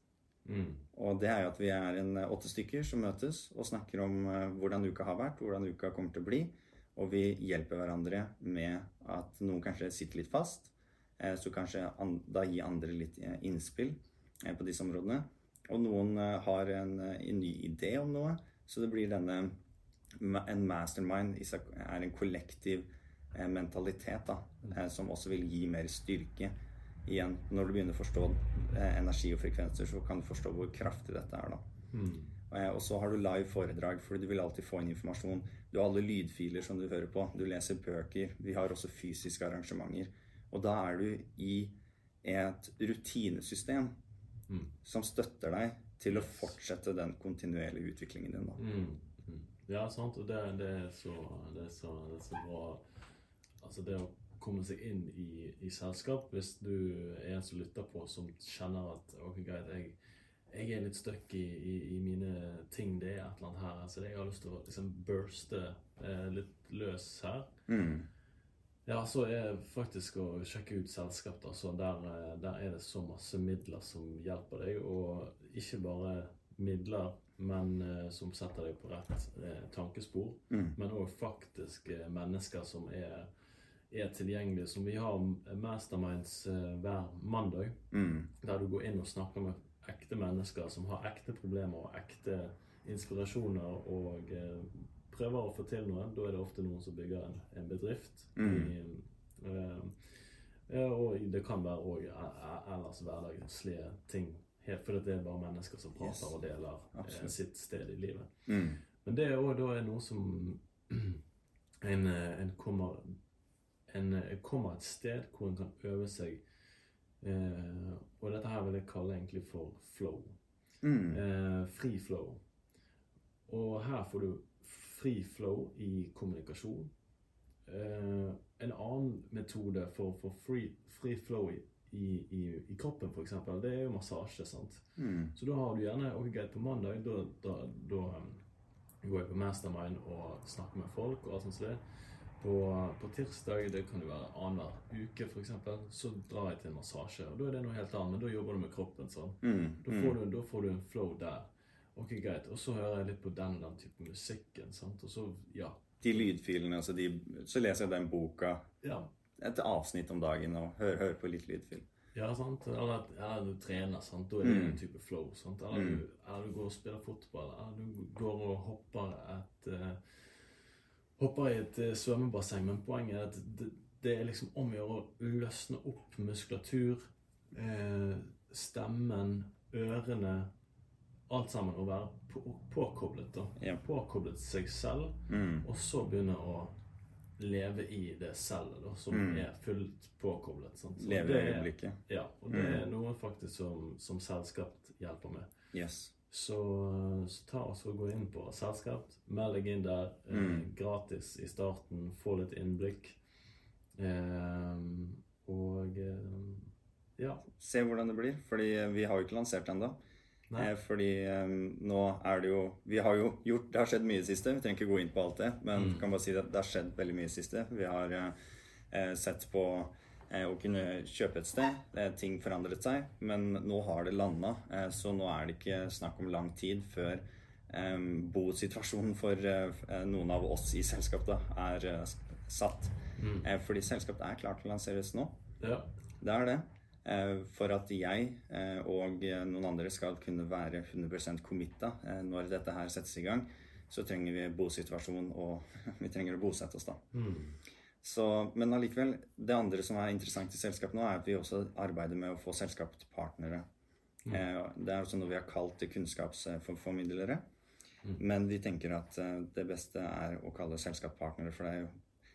Mm. Og det er jo at vi er en eh, åtte stykker som møtes og snakker om uh, hvordan uka har vært, hvordan uka kommer til å bli. Og vi hjelper hverandre med at noen kanskje sitter litt fast. Så kanskje an da gi andre litt innspill på disse områdene. Og noen har en, en, ny idé om noe. Så det blir denne En mastermind er en kollektiv mentalitet da, mm. som også vil gi mer styrke igjen, når du begynner å forstå eh, energi og frekvenser, så kan du forstå hvor kraftig dette er. da. Mm. Eh, og så har du live foredrag, for du vil alltid få inn informasjon. Du har alle lydfiler som du hører på. Du leser bøker. Vi har også fysiske arrangementer. Og da er du i et rutinesystem mm. som støtter deg til å fortsette den kontinuerlige utviklingen din. da. Mm. mm. Ja, sant. Og det, det, er så, det, er så, det er så bra Altså det å komme seg inn i, i, selskap. Hvis du er en som lytter på, som kjenner at ok, greit, jeg, jeg er litt stuck i, i, i, mine ting. Det er et eller annet her. Så jeg har lyst til å liksom burste eh, litt løs her. Mm. Ja, så er faktisk å sjekke ut selskap. Da, så der, eh, der, er det så masse midler som hjelper deg. Og ikke bare midler, men eh, som setter deg på rett eh, tankespor. Mm. Men òg faktisk mennesker som er er tilgjengelig. Som vi har masterminds eh, hver mandag. Mm. Der du går inn og snakker med ekte mennesker som har ekte problemer og ekte inspirasjoner og eh, prøver å få til noe. Da er det ofte noen som bygger en, en bedrift. Mm. I, eh, og det kan være òg ellers hverdagslige ting. Helt fordi det er bare mennesker som prater yes. og deler eh, sitt sted i livet. Mm. Men det er òg noe som <clears throat> en, en kommer en eh, kommer et sted hvor en kan øve seg eh, Og dette her vil jeg kalle egentlig for flow. Mm. Eh, fri flow. Og her får du fri flow i kommunikasjon. eh, en annen metode for få free, free flow i, i, i, i kroppen, f.eks., det er jo massasje. sant? Mm. Så da har du gjerne ok, greit, på mandag da, da, da um, går jeg på mastermind og snakker med folk og alt sånt som det. På, på tirsdag, det kan jo være annenhver uke f.eks., så drar jeg til en massasje. Og da er det noe helt annet, men da jobber du med kroppen. sånn. Mm. Da får, du, da får du en flow der. Ok, greit. Og så hører jeg litt på den den type musikken. sant? Og så, ja. De lydfilene, altså de, så leser jeg den boka Ja, et avsnitt om dagen og hører, hører på litt lydfilm. ja sant? Eller, eller du trener, sant? Da er det Mm. en type flow. sant? Eller, du, eller du går og spiller fotball, eller du går og hopper et eh, Hopper i et eh, svømmebasseng, men poenget er at det, det er liksom om å gjøre å løsne opp muskulatur, eh, stemmen, ørene Alt sammen. Å være på, påkoblet. da. Ja. Påkoblet seg selv. Mm. Og så begynne å leve i det cellet da, som Mm. er fullt påkoblet. Sant? Så Leve i øyeblikket. Ja, og det Mm. er noe faktisk som, som Selskapt hjelper med. Yes. Så, så ta oss og gå inn på Selskapt. Meld deg inn der. Eh, Mm. gratis i starten. Få litt innblikk. Eh, og eh, ja. Se hvordan det blir, fordi vi har jo ikke lansert ennå. Eh, fordi eh, nå er det jo Vi har jo gjort Det har skjedd mye i siste. Vi trenger ikke gå inn på alt det, men Mm. kan bare si at det har skjedd veldig mye i siste. Vi har eh, eh, sett på eh, å kunne kjøpe et sted. Eh, ting forandret seg, men nå har det landa. Eh, så nå er det ikke snakk om lang tid før eh, bosituasjonen for eh, noen av oss i selskapet er eh, satt. Mm. Eh, fordi selskapet er klart til å lanseres nå. ja. Det er det. Eh, For at jeg eh, og eh, noen andre skal kunne være 100 committa eh, når dette her settes i gang, så trenger vi bosituasjon, og <laughs> vi trenger å bosette oss da. Mm. Så, men allikevel, det andre som er interessant i selskapet nå, er at vi også arbeider med å få selskapspartnere. Mm. Det er også noe vi har kalt kunnskapsformidlere. kunnskapsformidlere. Men vi tenker at eh, det beste er å kalle selskapspartnere, for det er jo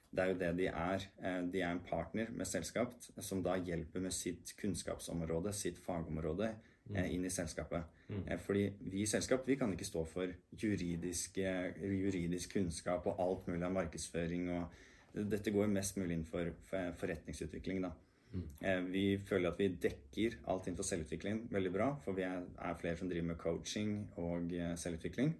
det er jo det de er. Eh, De er en partner med selskap som da hjelper med sitt kunnskapsområde, sitt fagområde, eh, inn i selskapet. Mm. Fordi vi i selskap vi kan ikke stå for juridisk, juridisk kunnskap og alt mulig av markedsføring. og Dette går mest mulig inn for- forretningsutvikling. da. Mm. Vi føler at vi dekker alt innenfor selvutvikling veldig bra, for vi er, er flere som driver med coaching og eh, selvutvikling.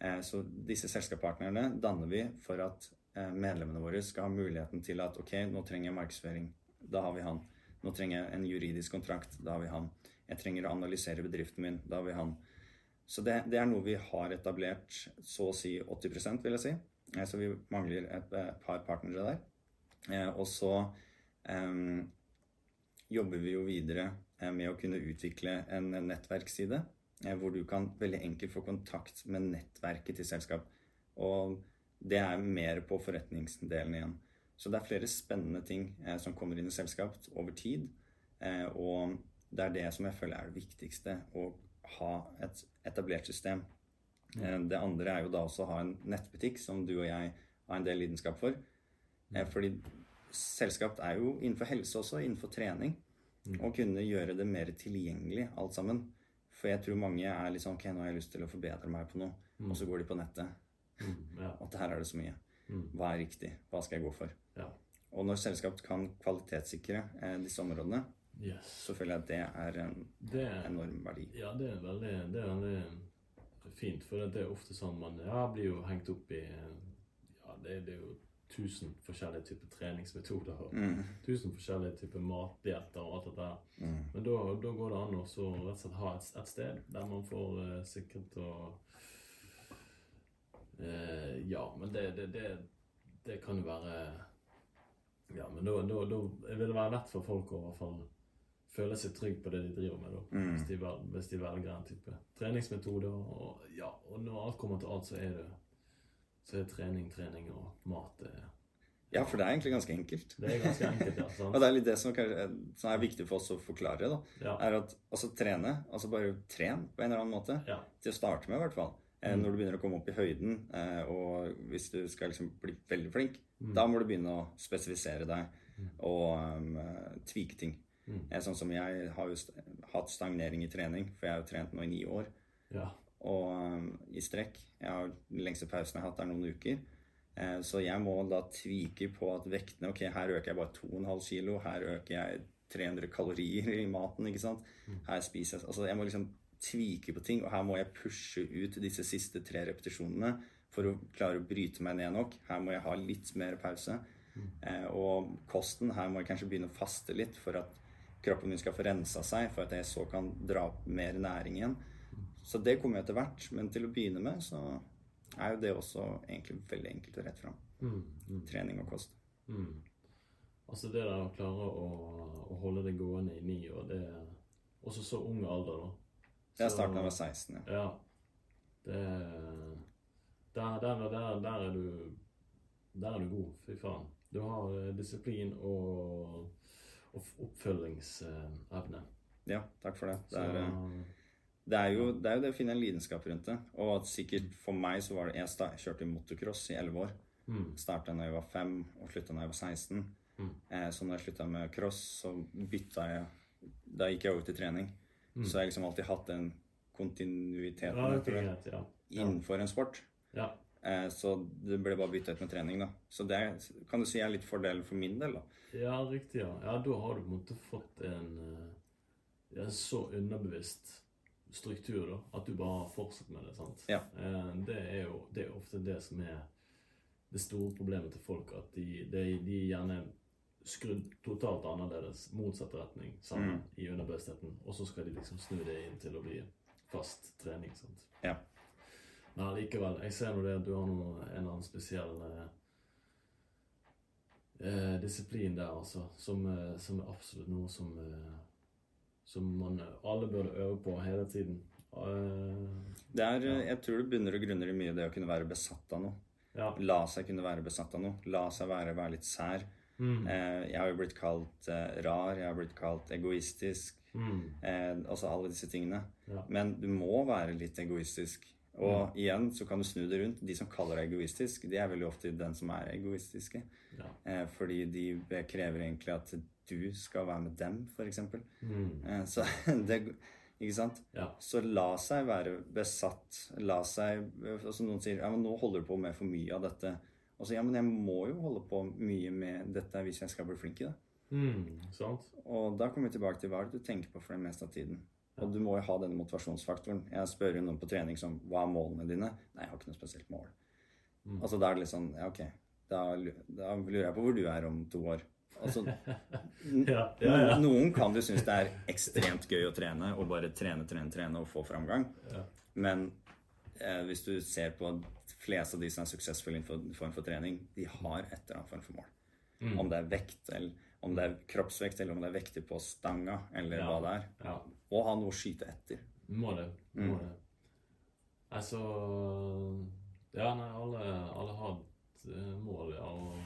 Eh, Så disse selskapspartnerne danner vi for at eh, medlemmene våre skal ha muligheten til at ok, nå trenger jeg markedsføring. Da har vi han. Nå trenger jeg en juridisk kontrakt. Da har vi han. Jeg trenger å analysere bedriften min. Da har vi han. Så det, det er noe vi har etablert så å si 80 vil jeg si. Eh, Så vi mangler et, et par partnere der. Eh, Og så jobber vi jo videre eh, med å kunne utvikle en nettverksside eh, hvor du kan veldig enkelt få kontakt med nettverket til selskap. Og det er mer på forretningsdelen igjen. Så det er flere spennende ting eh, som kommer inn i selskap over tid. Eh, og det er det som jeg føler er det viktigste. Å ha et etablert system. Eh, det andre er jo da også å ha en nettbutikk, som du og jeg har en del lidenskap for. Eh, fordi selskap er jo innenfor helse også, innenfor trening. Å kunne gjøre det mer tilgjengelig alt sammen. For jeg tror mange er litt sånn Ok, nå har jeg lyst til å forbedre meg på noe. Og så går de på nettet. Mm. At her er det så mye. Hva er riktig? Hva skal jeg gå for? Og når selskap kan kvalitetssikre eh, disse områdene, Yes. så føler jeg at det er en Det, enorm verdi. Ja, det er veldig, det er veldig fint. For det er ofte sånn man ja, blir jo hengt opp i Ja, det, det er jo tusen forskjellige typer treningsmetoder og Mm. tusen forskjellige typer matdietter og alt dette her. Mm. Men da, da går det an å så rett og slett ha et, et sted der man får uh, sikret å uh, Ja, men det, det, det, det kan jo være Ja, men da, da, da vil det være lett for folk å i hvert fall føle seg trygg på det de driver med, da. Mm. Hvis, de, vel- hvis de velger en type treningsmetode. Og, ja, og når alt kommer til alt, så er det så er trening, trening og mat det, Ja, for det er egentlig ganske enkelt. det er ganske enkelt, ja. <laughs> Og det er litt det som, kanskje, som er viktig for oss å forklare, da. Ja. Er at altså trene, altså bare tren på en eller annen måte. Ja. Til å starte med, i hvert fall. Mm. Når du begynner å komme opp i høyden, eh, og hvis du skal liksom bli veldig flink, da må du begynne å spesifisere deg og um, eh, tvike ting. Eh, Sånn som jeg har jo st hatt stagnering i trening, for jeg har jo trent nå i ni år. ja. Og um, i strekk. Jeg har Den lengste pausen jeg har hatt, er noen uker. Eh, så jeg må da tvike på at vektene Ok, her øker jeg bare 2,5 kilo. Her øker jeg 300 kalorier i maten. ikke sant? Her spiser jeg Altså, jeg må liksom tvike på ting, og her må jeg pushe ut disse siste tre repetisjonene for å klare å bryte meg ned nok. Her må jeg ha litt mer pause. Eh, og kosten, her må jeg kanskje begynne å faste litt for at kroppen min skal få rensa seg, for at jeg så kan dra opp mer næring igjen. Så det kommer jo etter hvert. Men til å begynne med så er jo det også egentlig veldig enkelt og rett fram. Trening og kost. Mm. Altså det der å klare å, å holde det gående i ni år, det er også så ung alder, da. Jeg er starta da jeg var 16. Ja. Ja. Det der, der, der, der er du Der er du god. Fy faen. Du har eh, disiplin og oppfølgingsevne. ja, takk for det. Det er, eh, det er, jo, det er jo det å finne en lidenskap rundt det. Og at sikkert for meg så var det Jeg kjørte motocross i 11 år. mm, Starta da jeg var 5 og slutta da jeg var 16. Mm. Eh, så når jeg slutta med cross, så bytta jeg Da gikk jeg over til trening. Mm. Så jeg har liksom alltid hatt den kontinuiteten ja, greit. Ja. innenfor en sport. ja. Eh, så det ble bare bytta ut med trening, da. Så det kan du si er litt fordel for min del, da. Ja, riktig. Ja. ja, da har du på en måte fått en en så underbevisst struktur, da, at du bare har fortsatt med det. sant? Ja. Eh, Det er jo det er ofte det som er det store problemet til folk, at de, de, de er gjerne skrudd totalt annerledes, motsatt retning, sammen Mm. i underbevisstheten, og så skal de liksom snu det inn til å bli fast trening. sant? Ja. Men allikevel, jeg ser nå det at du har noe, en eller annen spesiell eh, eh, disiplin der, altså. Som, eh, som er absolutt noe som eh, Som man alle burde øve på hele tiden. Eh, Det er, Ja. Jeg tror det bunner og grunner i mye det å kunne være besatt av noe. ja. La seg kunne være besatt av noe. La seg være, være litt sær. Mm. Eh, jeg har jo blitt kalt eh, rar, jeg har blitt kalt egoistisk. Mm. Eh, altså alle disse tingene. Ja. Men du må være litt egoistisk. Og igjen så kan du snu det rundt. De som kaller deg egoistisk, de er veldig ofte den som er egoistiske. Ja. Eh, fordi de krever egentlig at du skal være med dem, f.eks. Mm. Eh, så <laughs> det Ikke sant? Ja. Så la seg være besatt. La seg altså Noen sier ja, men nå holder du på med for mye av dette. Og så ja, men jeg må jo holde på mye med dette hvis jeg skal bli flink i det. Mm. Sant? Og da kommer vi tilbake til hva du tenker på for det meste av tiden. Og du må jo ha denne motivasjonsfaktoren. Jeg spør jo noen på trening som Hva er målene dine? Nei, jeg har ikke noe spesielt mål. Mm. Altså da er det litt sånn Ja, ok. Da, da lurer jeg på hvor du er om to år. Altså, <laughs> Ja, ja, ja. Noen kan du synes det er ekstremt gøy å trene og bare trene, trene, trene og få framgang. Ja. Men eh, hvis du ser på de fleste av de som er suksessfulle innenfor form for trening, de har et eller annet form for mål. Mm. Om det er vekt, eller om det er kroppsvekt, eller om det er vekter på stanga, eller Ja. hva det er. Og ha noe å skyte etter. Må det. Må Mm. det. Altså Ja, nei, alle, alle har et eh, mål, ja. Og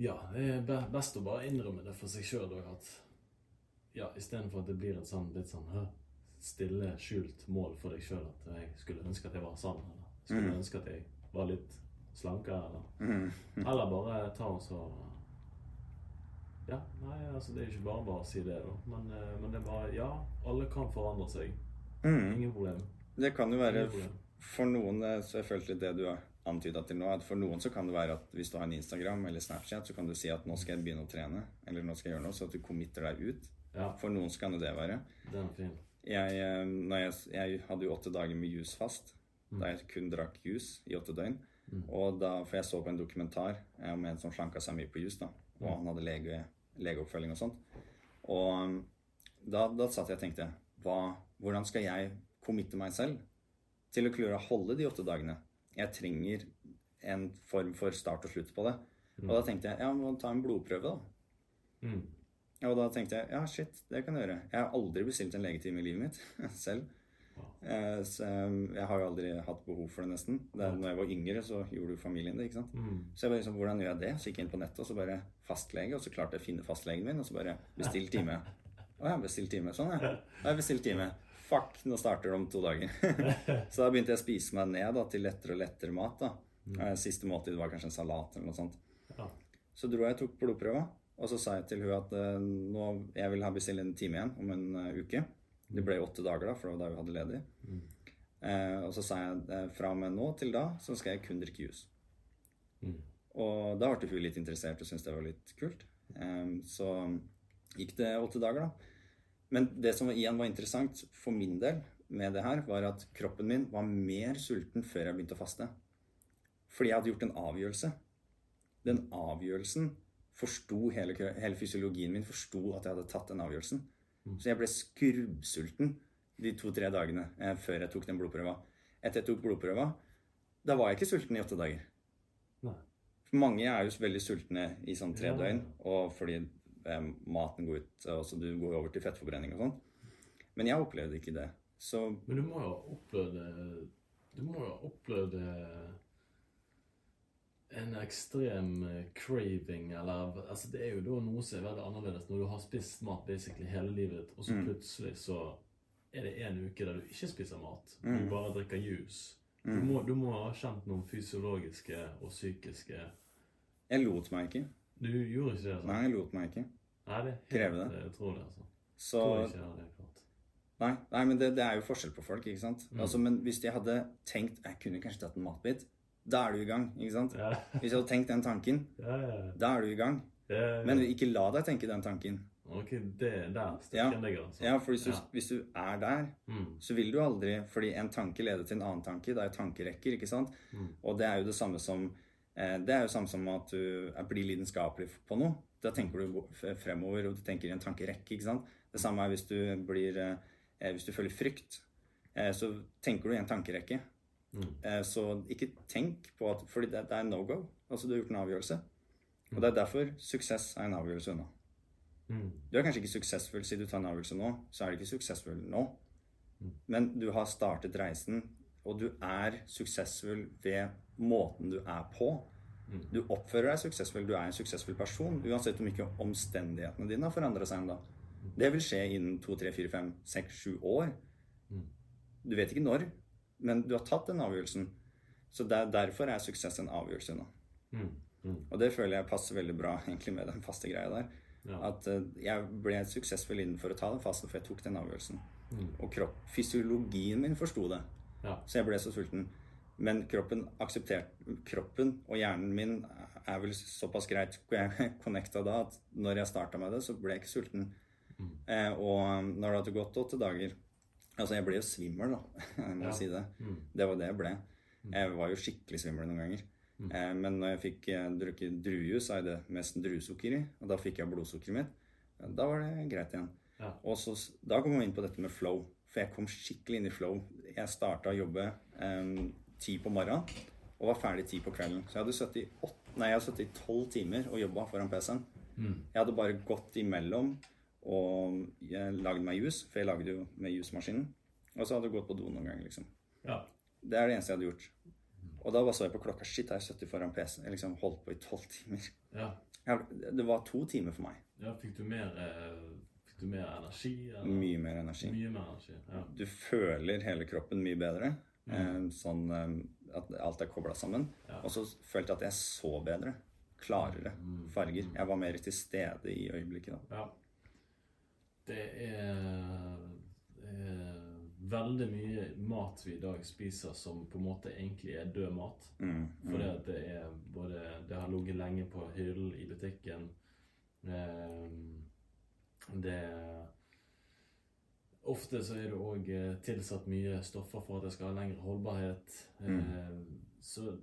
Ja, det er best å bare innrømme det for seg sjøl òg, at ja, istedenfor at det blir et sånn litt sånn hæ, stille, skjult mål for deg sjøl at jeg skulle ønske at jeg var sann, eller skulle Mm. ønske at jeg var litt slankere, eller Mm. Eller bare ta oss og Ja, nei, altså det er ikke bare bare å si det, da. Men, eh, men det er bare Ja, alle kan forandre seg. Mm. Ingen problem. Det kan jo være For noen, selvfølgelig så jeg følte det du har antyda til nå, at for noen så kan det være at hvis du har en Instagram eller Snapchat, så kan du si at nå skal jeg begynne å trene, eller nå skal jeg gjøre noe, så at du committer deg ut. Ja, For noen så kan det være. den er fin. Jeg, eh, jeg, jeg hadde jo åtte dager med juice fast, da jeg kun drakk juice i åtte døgn. Og da, For jeg så på en dokumentar eh, om en som slanka seg mye på juice, da, og han hadde lege, legeoppfølging og sånt. Og um, da, da satt jeg og tenkte hva, Hvordan skal jeg committe meg selv til å klare å holde de åtte dagene? Jeg trenger en form for start og slutt på det. Og da tenkte jeg ja, må ta en blodprøve, da. Mm. Og da tenkte jeg ja, shit, det kan jeg gjøre. Jeg har aldri bestilt en legetime i livet mitt <laughs> selv. Eh, Så eh, jeg har jo aldri hatt behov for det, nesten. Det er, når jeg var yngre, så gjorde jo familien det. ikke sant? Mm. Så jeg bare liksom, hvordan gjør jeg det? Så gikk jeg inn på nettet, og så bare fastlege, og så klarte jeg å finne fastlegen min, og så bare bestill time. Å ja, bestill time. Sånn, ja. Da jeg bestilt time. Fuck, nå starter det om to dager. <laughs> så da begynte jeg å spise meg ned da, til lettere og lettere mat. da. Eh, Siste måltid var kanskje en salat eller noe sånt. Ja. Så dro jeg og tok blodprøva, og så sa jeg til hun at eh, nå, jeg vil ha bestille en time igjen om en uke. Det ble åtte dager, da, for det var da vi hadde ledig. Eh, og så sa jeg eh, fra og med nå til da så skal jeg kun drikke juice. Mm. Og da ble hun litt interessert og syntes det var litt kult. Eh, så gikk det åtte dager, da. Men det som igjen var interessant for min del med det her, var at kroppen min var mer sulten før jeg begynte å faste. Fordi jeg hadde gjort en avgjørelse. Den avgjørelsen forsto hele, hele fysiologien min forsto at jeg hadde tatt den avgjørelsen. Så jeg ble skrubbsulten de to-tre dagene eh, før jeg tok den blodprøva. Etter jeg tok blodprøva, da var jeg ikke sulten i åtte dager. Nei. For mange er jo veldig sultne i sånn tre Ja. døgn, og fordi eh, maten går ut, og så du går over til fettforbrenning og sånn. Men jeg opplevde ikke det. Så Men du må jo ha opplevd det Du må jo ha opplevd det en ekstrem eh, craving, eller Altså, det er jo da noe som er veldig annerledes når du har spist mat basically hele livet ditt, og så Mm. plutselig så er det en uke der du ikke spiser mat. Mm. Du bare drikker juice. Du, Mm. må, du må ha kjent noen fysiologiske og psykiske jeg lot meg ikke. Du gjorde ikke det? Altså. Nei, jeg lot meg ikke. Nei, det er helt det. tror utrolig, altså. Så Tror ikke jeg hadde klart. Nei, nei men det, det er jo forskjell på folk, ikke sant. Mm. Altså, men hvis de hadde tenkt jeg kunne kanskje tatt en matbit, da er du i gang, ikke sant. Ja, <laughs> Hvis du hadde tenkt den tanken, ja, ja. da er du i gang. Men ikke la deg tenke den tanken. Ok, det der Ja. stikker altså. Ja, for hvis du, hvis du er der, Mm. så vil du aldri Fordi en tanke leder til en annen tanke. Det er jo tankerekker, ikke sant. Mm. Og det er jo det samme som eh, Det er jo samme som at du blir lidenskapelig på noe. Da tenker du fremover, og du tenker i en tankerekke, ikke sant. Det samme er hvis du blir eh, eh, Hvis du føler frykt, så tenker du i en tankerekke. Mm. Eh, Så ikke tenk på at Fordi det, det er no go. Altså, du har gjort en avgjørelse. Og det er derfor suksess er en avgjørelse unna. Mm. Du er kanskje ikke suksessfull siden du tar en avgjørelse nå, så er du ikke suksessfull nå. Mm. Men du har startet reisen, og du er suksessfull ved måten du er på. Mm. Du oppfører deg suksessfull, du er en suksessfull person, uansett om ikke omstendighetene dine har forandret seg ennå. Det vil skje innen to, tre, fire, fem, seks, sju år. Mm. Du vet ikke når, men du har tatt den avgjørelsen. Så der, derfor er suksess en avgjørelse nå. Mm. Mm. Og det føler jeg passer veldig bra egentlig med den faste greia der. Ja. At uh, jeg ble suksessfull innenfor å ta den fasten, for jeg tok den avgjørelsen. Mm. Og kropp, fysiologien min forsto det, Ja. så jeg ble så sulten. Men kroppen aksepterte Kroppen og hjernen min er vel såpass greit <laughs> connecta da at når jeg starta med det, så ble jeg ikke sulten. Mm. Eh, og når det hadde gått åtte dager Altså, jeg ble jo svimmel, da. <laughs> Jeg må Ja. si det. Mm. Det var det jeg ble. Jeg var jo skikkelig svimmel noen ganger. Mm. Eh, men når jeg fikk eh, drukket druejus, er det mest druesukker i. Og da fikk jeg blodsukkeret mitt. Da var det greit igjen. Ja. Og så, da kom vi inn på dette med flow. For jeg kom skikkelig inn i flow. Jeg starta å jobbe eh, ti på morgenen og var ferdig ti på kvelden. Så jeg hadde sittet i åtte- nei, jeg hadde sittet i tolv timer og jobba foran PC-en. Mm. Jeg hadde bare gått imellom og jeg lagd meg jus, for jeg lagde jo med jusmaskinen. Og så hadde jeg gått på do noen ganger, liksom. ja. Det er det eneste jeg hadde gjort. Og da bare så jeg på klokka. Shit, jeg har sittet foran PC-en. Jeg liksom holdt på i tolv timer. ja. Jeg, det var to timer for meg. Ja, fikk du mer eh, Fikk du mer energi? Eller? Mye mer energi. Mye mer energi. Ja. Du føler hele kroppen mye bedre. Mm. Eh, sånn eh, at alt er kobla sammen. Ja. Og så følte jeg at jeg så bedre. Klarere Mm. farger. Jeg var mer til stede i øyeblikket da. ja. Det er, er veldig mye mat vi i dag spiser som på en måte egentlig er død mat. Mm, mm, at det er både Det har ligget lenge på hyllen i butikken. Eh, det Ofte så er det òg tilsatt mye stoffer for at det skal ha lengre holdbarhet. Mm. Så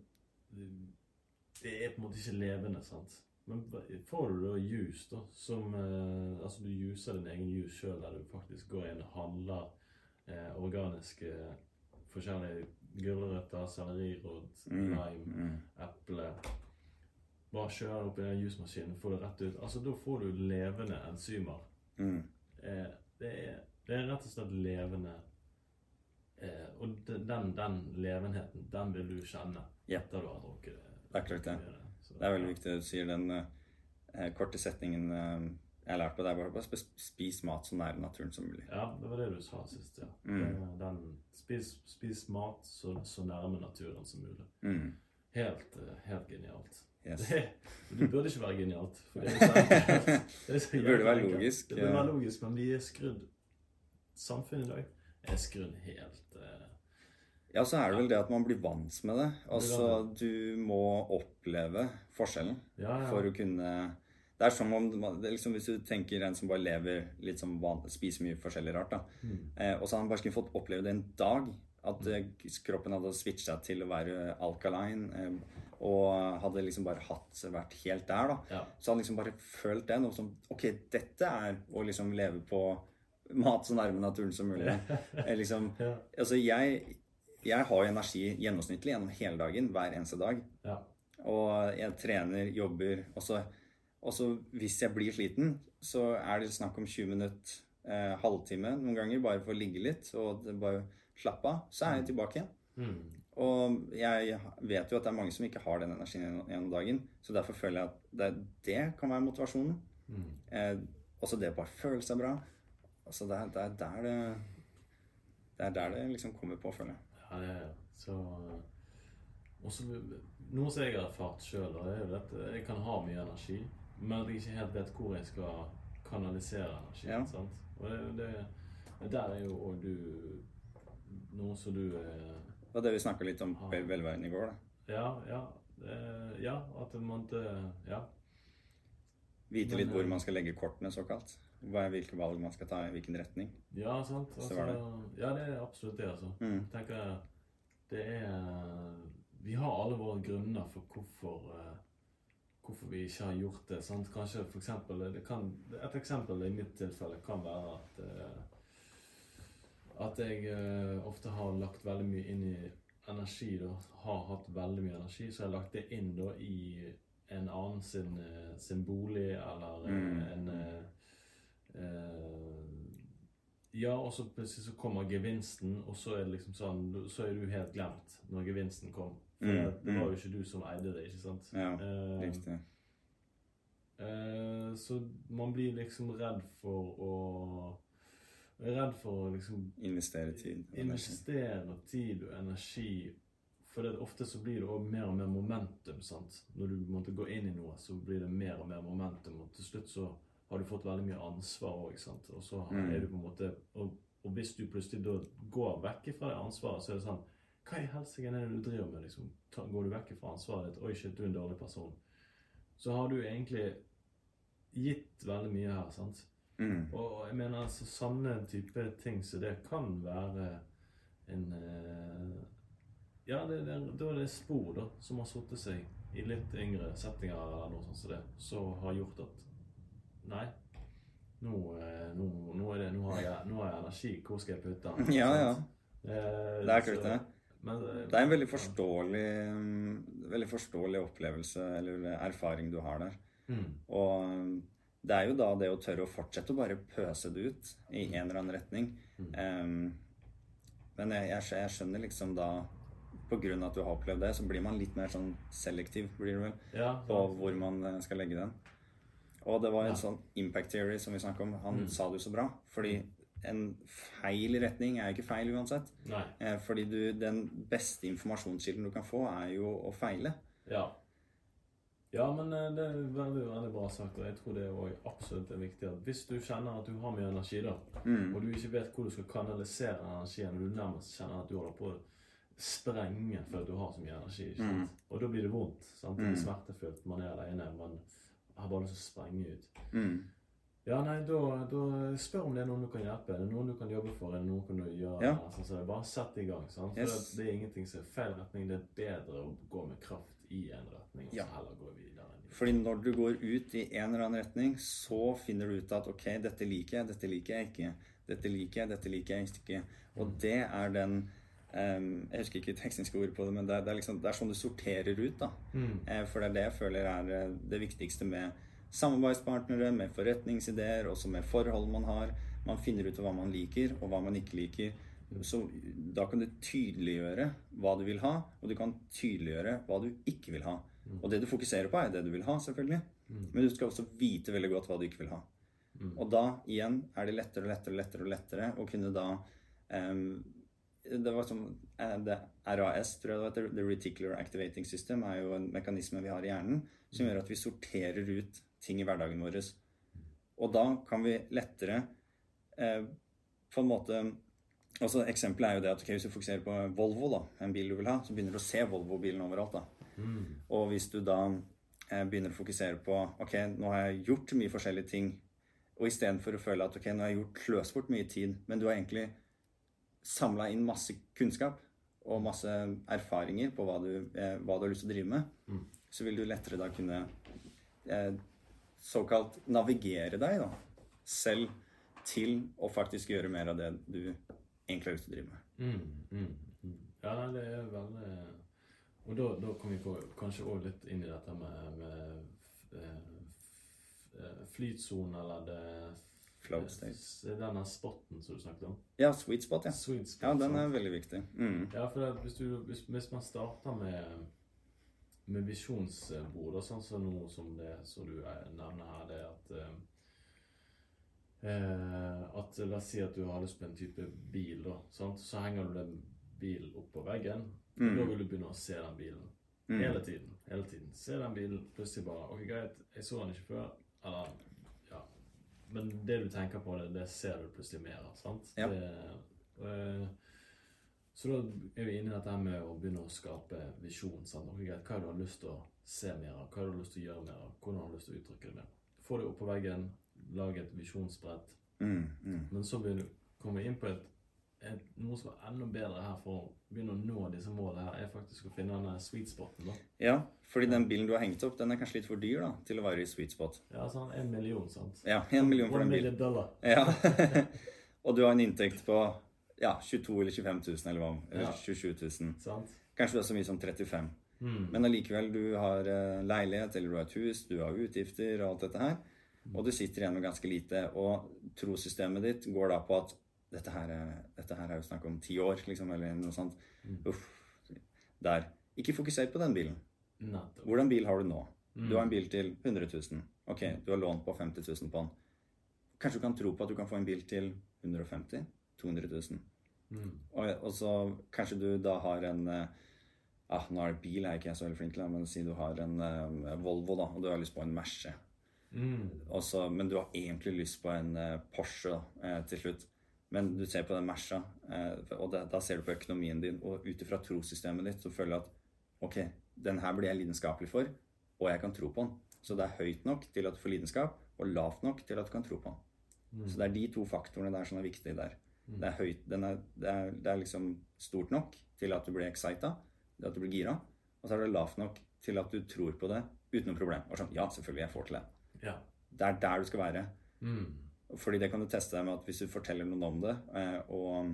det er på en måte ikke levende, sant. Men får du da juice, da, som eh, Altså du juicer din egen juice sjøl, der du faktisk går inn og handler eh, organiske forskjellige gulrøtter, sellerirot, mm, lime, mm. eple Bare kjører opp i den jusmaskinen, får det rett ut. Altså, Da får du levende enzymer. Mm. Eh, det, er, det er rett og slett levende eh, Og de- den, den levenheten, den vil du kjenne yeah. etter du har drukket det. Er det. Det er veldig viktig du sier den eh, korte setningen eh, jeg lærte lært på deg. Bare, bare sp- spis mat så nær naturen som mulig. Ja, det var det du sa sist, ja. Mm. Den, spis, spis mat så, så nærme naturen som mulig. Mm. Helt, eh, helt genialt. Yes. Det, det burde ikke være genialt. For det, er <laughs> det, er Det burde være logisk, Det burde være logisk, men vi er skrudd Samfunnet i dag er skrudd helt eh, Ja, så er det vel det at man blir vant med det. Altså, du må oppleve forskjellen Ja, ja. for å kunne Det er som om er liksom, Hvis du tenker en som bare lever litt som van, spiser mye forskjellig rart, da. Mm. Eh, og så har han bare skulle fått oppleve det en dag. At mm. kroppen hadde switcha til å være alkaline. Eh, og hadde liksom bare hatt vært helt der, da. Ja. Så han liksom bare følt det. Noe som Ok, dette er å liksom leve på mat så nærme naturen som mulig. <laughs> Eh, liksom, altså jeg, jeg har energi gjennomsnittlig gjennom hele dagen, hver eneste dag. Ja. Og jeg trener, jobber. Og så, og så hvis jeg blir sliten, så er det snakk om 20 minutter, eh, halvtime noen ganger, bare for å ligge litt og bare slappe av. Så er jeg tilbake igjen. Mm. Og jeg vet jo at det er mange som ikke har den energien gjennom- dagen. Så derfor føler jeg at det, det kan være motivasjonen. Mm. Eh, også det å bare føle seg bra. Altså det er, det er der det Det er der det liksom kommer på, føler jeg. Ja, det er så også, Noe som jeg har erfart sjøl, er jo at jeg kan ha mye energi, men at jeg ikke helt vet hvor jeg skal kanalisere energien. Ja. sant? Og det, det, der er jo òg du Noe som du er Det var det vi snakka litt om på vel- velværen i går. da. Ja, ja. ja, at man ikke Ja. Vite litt hvor eh, man skal legge kortene, såkalt. Hva hvilke valg man skal ta i hvilken retning. Ja, sant. Så Altså, det. Ja, det er absolutt det, altså. Mm. Jeg tenker det er Vi har alle våre grunner for hvorfor eh, Hvorfor vi ikke har gjort det. Sant? Kanskje for eksempel, det kan, Et eksempel i mitt tilfelle kan være at eh, At jeg eh, ofte har lagt veldig mye inn i energi. da, Har hatt veldig mye energi, så jeg har lagt det inn da i en annen sin, sin bolig eller Mm. en ja, og så plutselig så kommer gevinsten, og så er det liksom sånn Så er du helt glemt når gevinsten kom. For Mm, det, var mm. jo ikke du som eide det, ikke sant? Ja, Eh, Riktig. eh, så man blir liksom redd for å Redd for å liksom Investere tid. investere tid og energi. For det, ofte så blir det også mer og mer momentum. sant? Når du måtte gå inn i noe, så blir det mer og mer momentum. Og til slutt så har du fått veldig mye ansvar òg. Og så Mm. er du på en måte og, og hvis du plutselig da går vekk fra det ansvaret, så er det sånn Hva i helsike er det du driver med? liksom? Ta, går du vekk fra ansvaret ditt? Oi, shit, du er en dårlig person. Så har du egentlig gitt veldig mye her. sant? Mm. Og jeg mener altså sånne type ting så det kan være en eh, Ja, det, det, da er det spor da, som har satt seg i litt yngre settinger eller noe sånt som det, som har gjort at Nei, nå, eh, nå, nå, det, nå, har jeg, nå har jeg energi. Hvor skal jeg putte den? Ja, ja. Eh, Det er kult, det. Men, eh, Det er en veldig forståelig, mm, veldig forståelig opplevelse eller erfaring du har der. Mm. Og mm, det er jo da det å tørre å fortsette å bare pøse det ut i en eller annen retning. Em, men jeg, jeg, jeg skjønner liksom da På grunn av at du har opplevd det, så blir man litt mer sånn selektiv, blir det vel, Ja, på hvor man skal legge den. Og det var en sånn impact theory som vi snakket om. Han Mm. sa det jo så bra. Fordi en feil retning er jo ikke feil uansett. Nei. Eh, Fordi du, den beste informasjonskilden du kan få, er jo å feile. Ja. Ja, men eh, det er veldig, veldig bra sagt, og jeg tror det er absolutt er viktig at hvis du kjenner at du har mye energi, da, Mm. og du ikke vet hvor du skal kanalisere energien, og du nærmest kjenner at du holder på å sprenge fordi du har så mye energi? Mm. og da blir det vondt. Sant? Det Mm. er smertefullt, man er alene, man har bare lyst til å sprenge ut. Mm. Ja, nei, da, da spør om det er noen du kan hjelpe. Er det noen du kan jobbe for? Er det noen du kan gjøre? Ja. Sånn, så det bare sett i gang. Sant? For Yes. det, det er ingenting som er feil retning. Det er bedre å gå med kraft i en retning, og Ja. så heller gå videre. Fordi når du går ut i en eller annen retning, så finner du ut at ok, dette liker jeg, dette liker jeg ikke. Dette liker jeg, dette liker jeg ikke. Og Mm. det er den em, Jeg husker ikke tekniske ord på det, men det er, det er, liksom, det er sånn du sorterer ut. da. Mm. Eh, For det er det jeg føler er eh, det viktigste med samarbeidspartnere, med forretningsideer, også med forhold man har. Man finner ut hva man liker, og hva man ikke liker. Så da kan du tydeliggjøre hva du vil ha, og du kan tydeliggjøre hva du ikke vil ha. Og det du fokuserer på, er det du vil ha, selvfølgelig. Men du skal også vite veldig godt hva du ikke vil ha. Og da igjen er det lettere og lettere og lettere lettere å kunne da em, Det var som eh, det RAS, tror jeg det heter. The Reticular Activating System er jo en mekanisme vi har i hjernen som gjør at vi sorterer ut ting i hverdagen vår. Og da kan vi lettere eh, på en måte også Eksempelet er jo det at ok, hvis du fokuserer på Volvo, da, en bil du vil ha, så begynner du å se Volvo-bilen overalt. da. Og hvis du da eh, begynner å fokusere på ok, nå har jeg gjort mye forskjellige ting, og istedenfor å føle at ok, nå har jeg gjort kløst bort mye tid, men du har egentlig samla inn masse kunnskap og masse erfaringer på hva du, eh, hva du har lyst til å drive med, så vil du lettere da kunne eh, såkalt navigere deg da, selv til å faktisk gjøre mer av det du egentlig har lyst til å drive med. Mm, mm, mm. Ja, nei, det er veldig Og da, da kom vi på, kanskje òg litt inn i dette med, med eh, eh, flytsone, eller det Flow state. Denne spotten som du snakket om. Ja, sweet spot, ja. Sweet spot. Ja, den er veldig viktig. Mm. Ja, for hvis, du, hvis, hvis man starter med, med visjonsbord, sånn som noe som det som du nevner her, det at eh, eh, At La oss si at du har lyst på en type bil, da. Sant? Så henger du den bilen opp på veggen. Mm. da vil du begynne å se den bilen. Mm. Hele tiden. hele tiden. Se den bilen, plutselig bare Ok, greit, jeg så den ikke før. Eller. Men det du tenker på, det, det ser du plutselig mer av. sant? Ja. Det, øh, så da er vi inne i dette med å begynne å skape visjon. sant? Greit, Hva er det du har lyst til å se mer av? Hva er det du har lyst til å gjøre mer av? Hvordan har du lyst til å uttrykke det mer? Få det opp på veggen, lage et visjonsbrett. Mm. Mm. Men så begynner du komme inn på et, noe som er enda bedre her for å begynne å nå disse målene her, er faktisk å finne denne sweet spoten. da. Ja, fordi den bilen du har hengt opp, den er kanskje litt for dyr da, til å være i sweet spot. Ja, sånn en million, sant? Ja, en million for One den bilen. dollar. Ja. <laughs> og du har en inntekt på ja, 22 eller 25 000 eller hva, eller Ja. 27 000. Sant? Kanskje du har så mye som 35. Mm. Men allikevel, du har eh, leilighet, eller du har et hus, du har utgifter og alt dette her. Og du sitter igjen med ganske lite. Og trossystemet ditt går da på at dette her, er- dette her er jo snakk om ti år, liksom, eller noe sånt. Uff. Der. Ikke fokuser på den bilen. Hvordan bil har du nå? Du har en bil til 100 000. Ok, du har lånt på 50 000 på den. Kanskje du kan tro på at du kan få en bil til 150 200 000. Mm. Og, og så kanskje du da har en eh, ah, Nå er det bil, er jeg ikke så veldig flink til, men si du har en um, Volvo, da, og du har lyst på en Merce. Mm. Men du har egentlig lyst på en uh, Porsche da, eh, til slutt. Men du ser på den Merca, eh, og da, ser du på økonomien din, og ut ifra trossystemet ditt så føler du at ok, den her blir jeg lidenskapelig for, og jeg kan tro på den. Så det er høyt nok til at du får lidenskap, og lavt nok til at du kan tro på den. Så det er de to faktorene der som er viktige der. Det er, høyt, den er, det, er, det er liksom stort nok til at du blir excita, at du blir gira, og så er det lavt nok til at du tror på det uten noe problem. Og sånn, ja, selvfølgelig, jeg får til det. Ja. Det er der du skal være. Mm. Fordi det kan du teste deg med at hvis du forteller noen om det, eh, og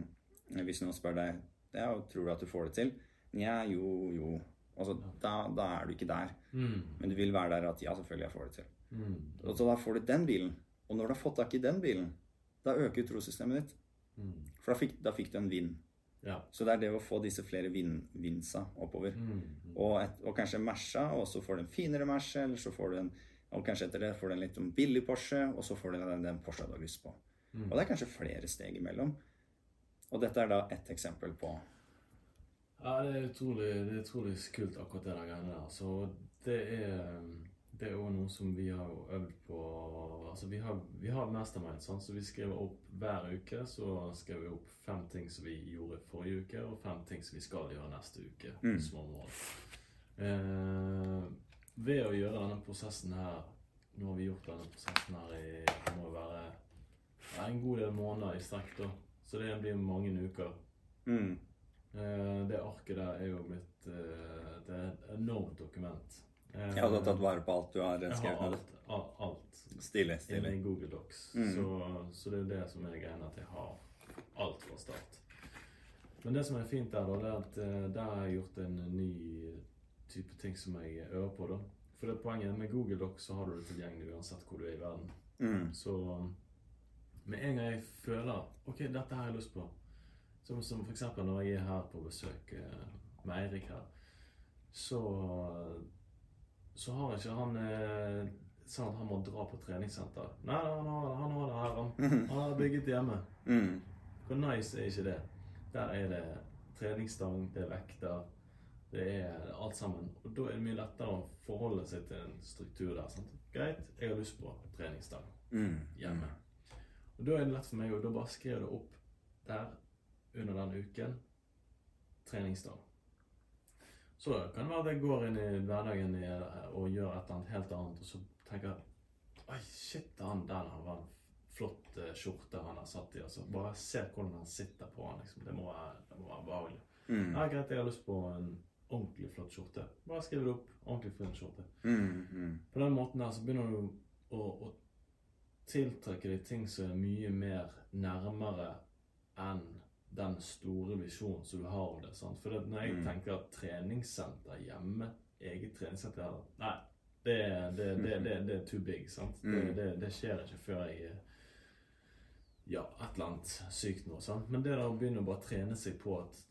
eh, hvis noen spør deg ja, tror du at du får det til, nja, jo, jo. Altså, da, da er du ikke der. Mm. Men du vil være der at ja, selvfølgelig, jeg får det til. Mm. Og så da får du den bilen. Og når du har fått tak i den bilen, da øker trossystemet ditt. Mm. For da fikk, da fikk du en vind. Ja. Så det er det å få disse flere vin, vinsa oppover. Mm. Og, et, og kanskje mersa, og så får du en finere merse, eller så får du en og kanskje etter det får du en litt billig Porsche, og så får du den, den Porsche du har lyst på. Mm. Og det er kanskje flere steg imellom. Og dette er da ett eksempel på Ja, det er utrolig, det er utrolig kult akkurat det der greiene der. Så det er det er også noe som vi har øvd på Altså vi har, vi har mastermind, sant? så vi skriver opp hver uke. Så skriver vi opp fem ting som vi gjorde forrige uke, og fem ting som vi skal gjøre neste uke. Mm. Små mål. Eh, ved å gjøre denne prosessen her Nå har vi gjort denne prosessen her i det må være en god del måneder i strekk, da. Så det blir mange uker. mm, Eh, det arket der er jo blitt eh, Det er et enormt dokument. Ja, du har tatt vare på alt du har skrevet ned. alt, alt, alt Stilig. stilig. i Google Docs. Mm. Så, så det er det som er greia, at jeg har alt fra start. Men det som er fint der, da, det er at eh, der har jeg gjort en ny type ting som jeg øver på. da. For det poenget med Google Docs så har du det tilgjengelig uansett hvor du er i verden. Mm, Så med en gang jeg føler Ok, dette har jeg lyst på. Som, som eksempel når jeg er her på besøk eh, med Eirik her, så så har ikke han eh, sånn at han må dra på treningssenter. Nei, han har, han har det her, han. Han har bygget hjemme. mm, Hvor nice er ikke det? Der er det treningsstang, det er vekter, det er alt sammen. Og da er det mye lettere å forholde seg til en struktur der. sant? Greit, jeg har lyst på treningsstang mm, hjemme. Og da er det lett for meg å da bare skrive det opp der. under den uken treningsdag. Så kan det være at jeg går inn i hverdagen og gjør et eller annet helt annet, og så tenker jeg Oi, shit, han der har en flott eh, skjorte han har satt i. Altså. Bare se hvordan han sitter på han. Liksom. Det må være, det må være behagelig. Mm. Ja, greit, jeg har lyst på en ordentlig flott skjorte. Bare skriv det opp. Ordentlig fin skjorte. Mm, mm. På den måten der så begynner du å, å tiltrekke deg ting som er mye mer nærmere enn den store visjonen som du har av det. sant? For når jeg Mm. tenker at treningssenter hjemme, eget treningssenter her, Nei, det, det, det, det, er too big. sant? Det, Mm. det, det skjer ikke før jeg ja, et eller annet sykt noe. sant? Men det der å begynne å bare trene seg på at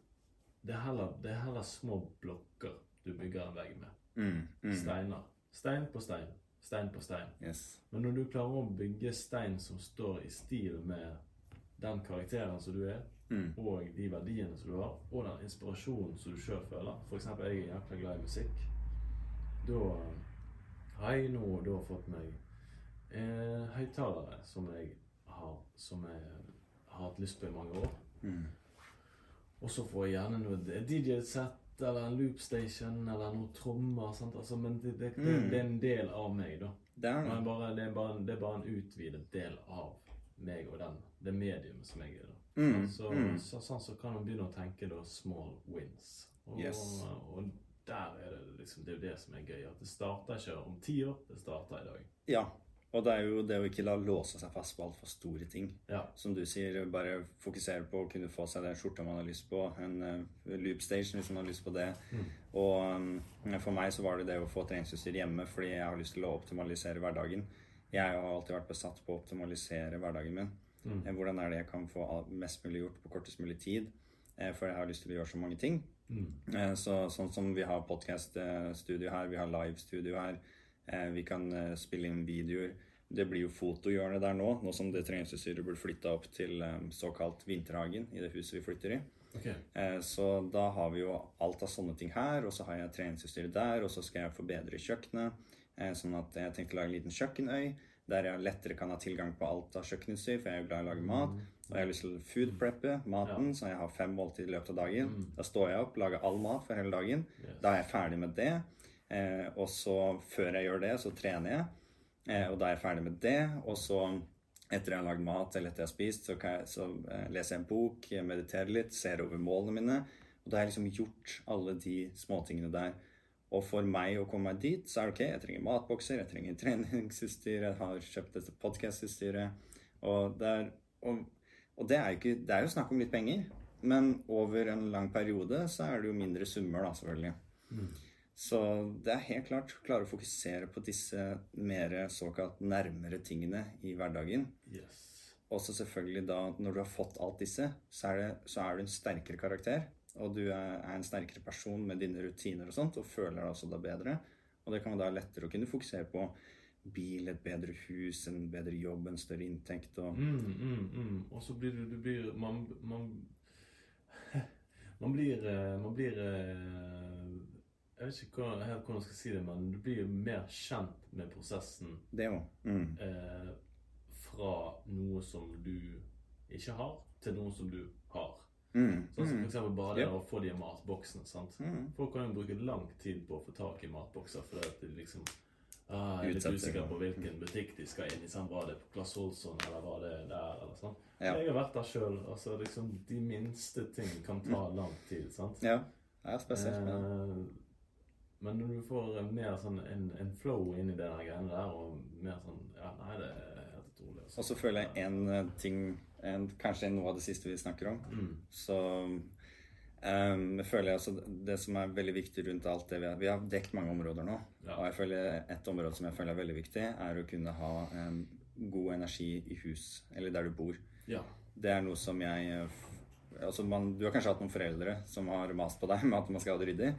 det er heller, det er heller små blokker du bygger en vegg med. Mm, mm. Steiner. Stein på stein. Stein på stein. Yes. Men når du klarer å bygge stein som står i stil med den karakteren som du er, Mm. og de verdiene som du har, og den inspirasjonen som du sjøl føler F.eks. jeg er jækla glad i musikk. Da har jeg nå da fått meg eh, høyttalere som jeg har Som jeg har hatt lyst på i mange år. Mm. Og så får jeg gjerne noe DJ-sett eller en loopstation eller noen trommer. Altså, men det, det, det, Mm. det er en del av meg, da. Det er bare, det er bare, en- det er bare en utvidet del av meg og den, det mediumet som jeg er. da. Mm, Så, mm. så, sånn så kan man begynne å tenke da small wins. Og, Yes. og der er det liksom, det er jo det som er gøy. At det starter ikke om ti år, det starter i dag. Ja. Og det er jo det å ikke la låse seg fast på altfor store ting. Ja. Som du sier, bare fokusere på å kunne få seg den skjorta man har lyst på. En uh, loopstation hvis man har lyst på det. Og um, for meg så var det det å få treningsutstyr hjemme fordi jeg har lyst til å optimalisere hverdagen. Jeg har alltid vært besatt på å optimalisere hverdagen min. Mm. Hvordan er det jeg kan få mest mulig gjort på kortest mulig tid? Eh, For jeg har lyst til å gjøre så mange ting. Mm. Så, sånn som vi har podkast-studio her, vi har live-studio her, eh, vi kan eh, spille inn videoer. Det blir jo fotohjørne der nå, nå som det treningsutstyret blir flytta opp til eh, såkalt Vinterhagen i det huset vi flytter i. Ok. Eh, Så da har vi jo alt av sånne ting her, og så har jeg treningsutstyret der, og så skal jeg forbedre kjøkkenet. eh, Sånn at jeg tenkte å lage en liten kjøkkenøy, der jeg lettere kan ha tilgang på alt av kjøkkenutstyr, for jeg er jo glad i å lage mat. Og jeg har lyst til å food preppe maten, så jeg har fem måltider i løpet av dagen. Da står jeg opp, lager all mat for hele dagen. Da er jeg ferdig med det. Eh, og så, før jeg gjør det, så trener jeg. Eh, og da er jeg ferdig med det. Og så, etter jeg har lagd mat eller etter jeg har spist, så, jeg, så eh, leser jeg en bok, jeg mediterer litt, ser over målene mine. Og da har jeg liksom gjort alle de småtingene der. Og for meg å komme meg dit, så er det ok, jeg trenger matbokser, jeg trenger <laughs> treningsutstyr, jeg har kjøpt dette podcast-utstyret. Og, det er- og, og det er ikke Det er jo snakk om litt penger, men over en lang periode så er det jo mindre summer, da, selvfølgelig. Så det er helt klart å klare å fokusere på disse mer såkalt nærmere tingene i hverdagen. Yes. Og så selvfølgelig da, når du har fått alt disse, så er, det, så er du en sterkere karakter. Og du er, er en sterkere person med dine rutiner og sånt, og føler deg også da bedre. Og det kan da lettere å kunne fokusere på bil, et bedre hus, en bedre jobb, en større inntekt og Mm, mm, mm. Og så blir du, du blir, man, man, <laughs> man blir, eh, man blir eh, Jeg vet ikke hva, helt hvordan jeg skal si det, men du blir jo mer kjent med prosessen det òg. Mm. eh, fra noe som du ikke har, til noe som du har. Mm. Sånn som for bare det yep. å få de matboksene. sant? Mm. Folk kan jo bruke lang tid på å få tak i matbokser fordi at de liksom ah, er litt usikre på hvilken butikk de skal inn i. Sånn, Var det på Claes Olsson, eller var det der? eller sånn. Ja. Jeg har vært der sjøl. Altså, liksom, de minste ting kan ta lang tid. sant? Ja. Det er spesielt. Eh, men når du får mer sånn en, en flow inn i det greiene der, og mer sånn Ja, nei, det er helt utrolig. altså. Og så føler jeg en eh, ting en, Kanskje noe av det siste vi snakker om. Mm. Så um, jeg føler jeg altså Det som er veldig viktig rundt alt det vi har Vi har dekt mange områder nå. Ja. Og jeg føler et område som jeg føler er veldig viktig, er å kunne ha um, god energi i hus, eller der du bor. Ja. Det er noe som jeg eh, altså man, Du har kanskje hatt noen foreldre som har mast på deg med at man skal ha det ryddig,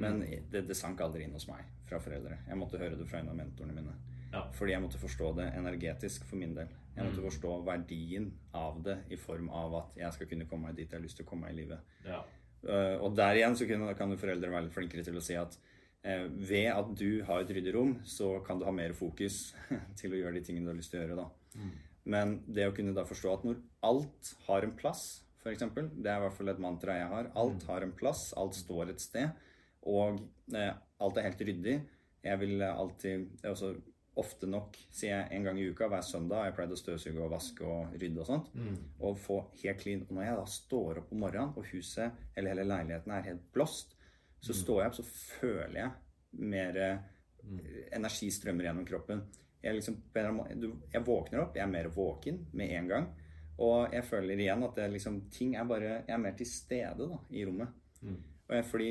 men det, det sank aldri inn hos meg fra foreldre. Jeg måtte høre det fra en av mentorene mine. Ja. Fordi jeg måtte forstå det energetisk for min del. Jeg måtte forstå verdien av det i form av at jeg skal kunne komme meg dit jeg har lyst til å komme meg i livet. ja. Uh, og der igjen så kan jo foreldre være litt flinkere til å si at uh, ved at du har et ryddig rom, så kan du ha mer fokus <laughs> til å gjøre de tingene du har lyst til å gjøre. da. Men det å kunne da forstå at når alt har en plass f.eks. Det er i hvert fall et mantra jeg har. Alt har en plass, alt står et sted. Og eh, alt er helt ryddig. Jeg vil alltid også Ofte nok, sier jeg en gang i uka, hver søndag har jeg pleid å støvsuge og vaske og rydde og sånt. Og få helt clean. Og når jeg da står opp om morgenen, og huset eller hele leiligheten er helt blåst, så står jeg opp, så føler jeg mer mm. energi strømmer gjennom kroppen. Jeg, liksom, jeg våkner opp, jeg er mer våken med en gang. Og jeg føler igjen at det liksom, ting er bare Jeg er mer til stede da, i rommet. Og jeg, fordi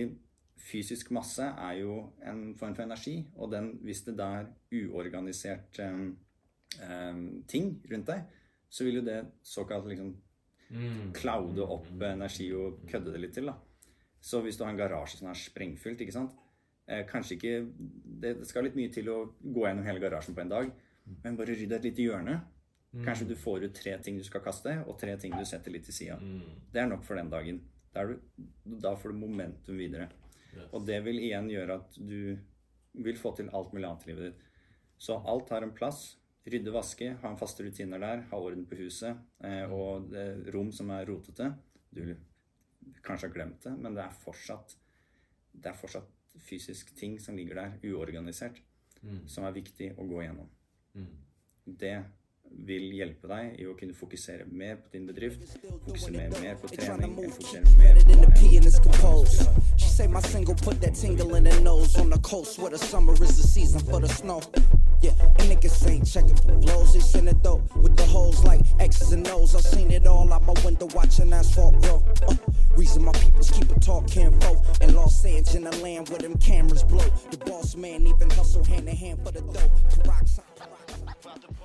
fysisk masse er jo en form for energi, og den, hvis det da er uorganisert em, ting rundt deg, så vil jo det såkalt liksom cloude opp energi og kødde det litt til. da. Så hvis du har en garasje som er sprengfylt, ikke sant eh, Kanskje ikke det, skal litt mye til å gå gjennom hele garasjen på en dag, men bare rydd et lite hjørne. Kanskje du får ut tre ting du skal kaste, og tre ting du setter litt til sida. Det er nok for den dagen. Da, du, da får du momentum videre. Og det vil igjen gjøre at du vil få til alt mulig annet i livet ditt. Så alt har en plass. Rydde, vaske, ha en faste rutiner der, ha orden på huset. Eh, og det, rom som er rotete. Du kanskje har glemt det, men det er fortsatt det er fortsatt fysisk ting som ligger der, uorganisert, som er viktig å gå gjennom. Det vil hjelpe deg i å kunne fokusere mer på din bedrift, fokusere mer på They tryna trening, fokusere mer på Say my single put that tingle in the nose on the coast where the summer is the season for the snow. Yeah, and niggas ain't checking for blows. They send it though with the hoes like X's and O's. I seen it all out my window watching asphalt grow. Uh, reason my peoples keep a talking folk in Los Angeles in the land where them cameras blow. The boss man even hustle hand in hand for the dough. Peroxide, peroxide.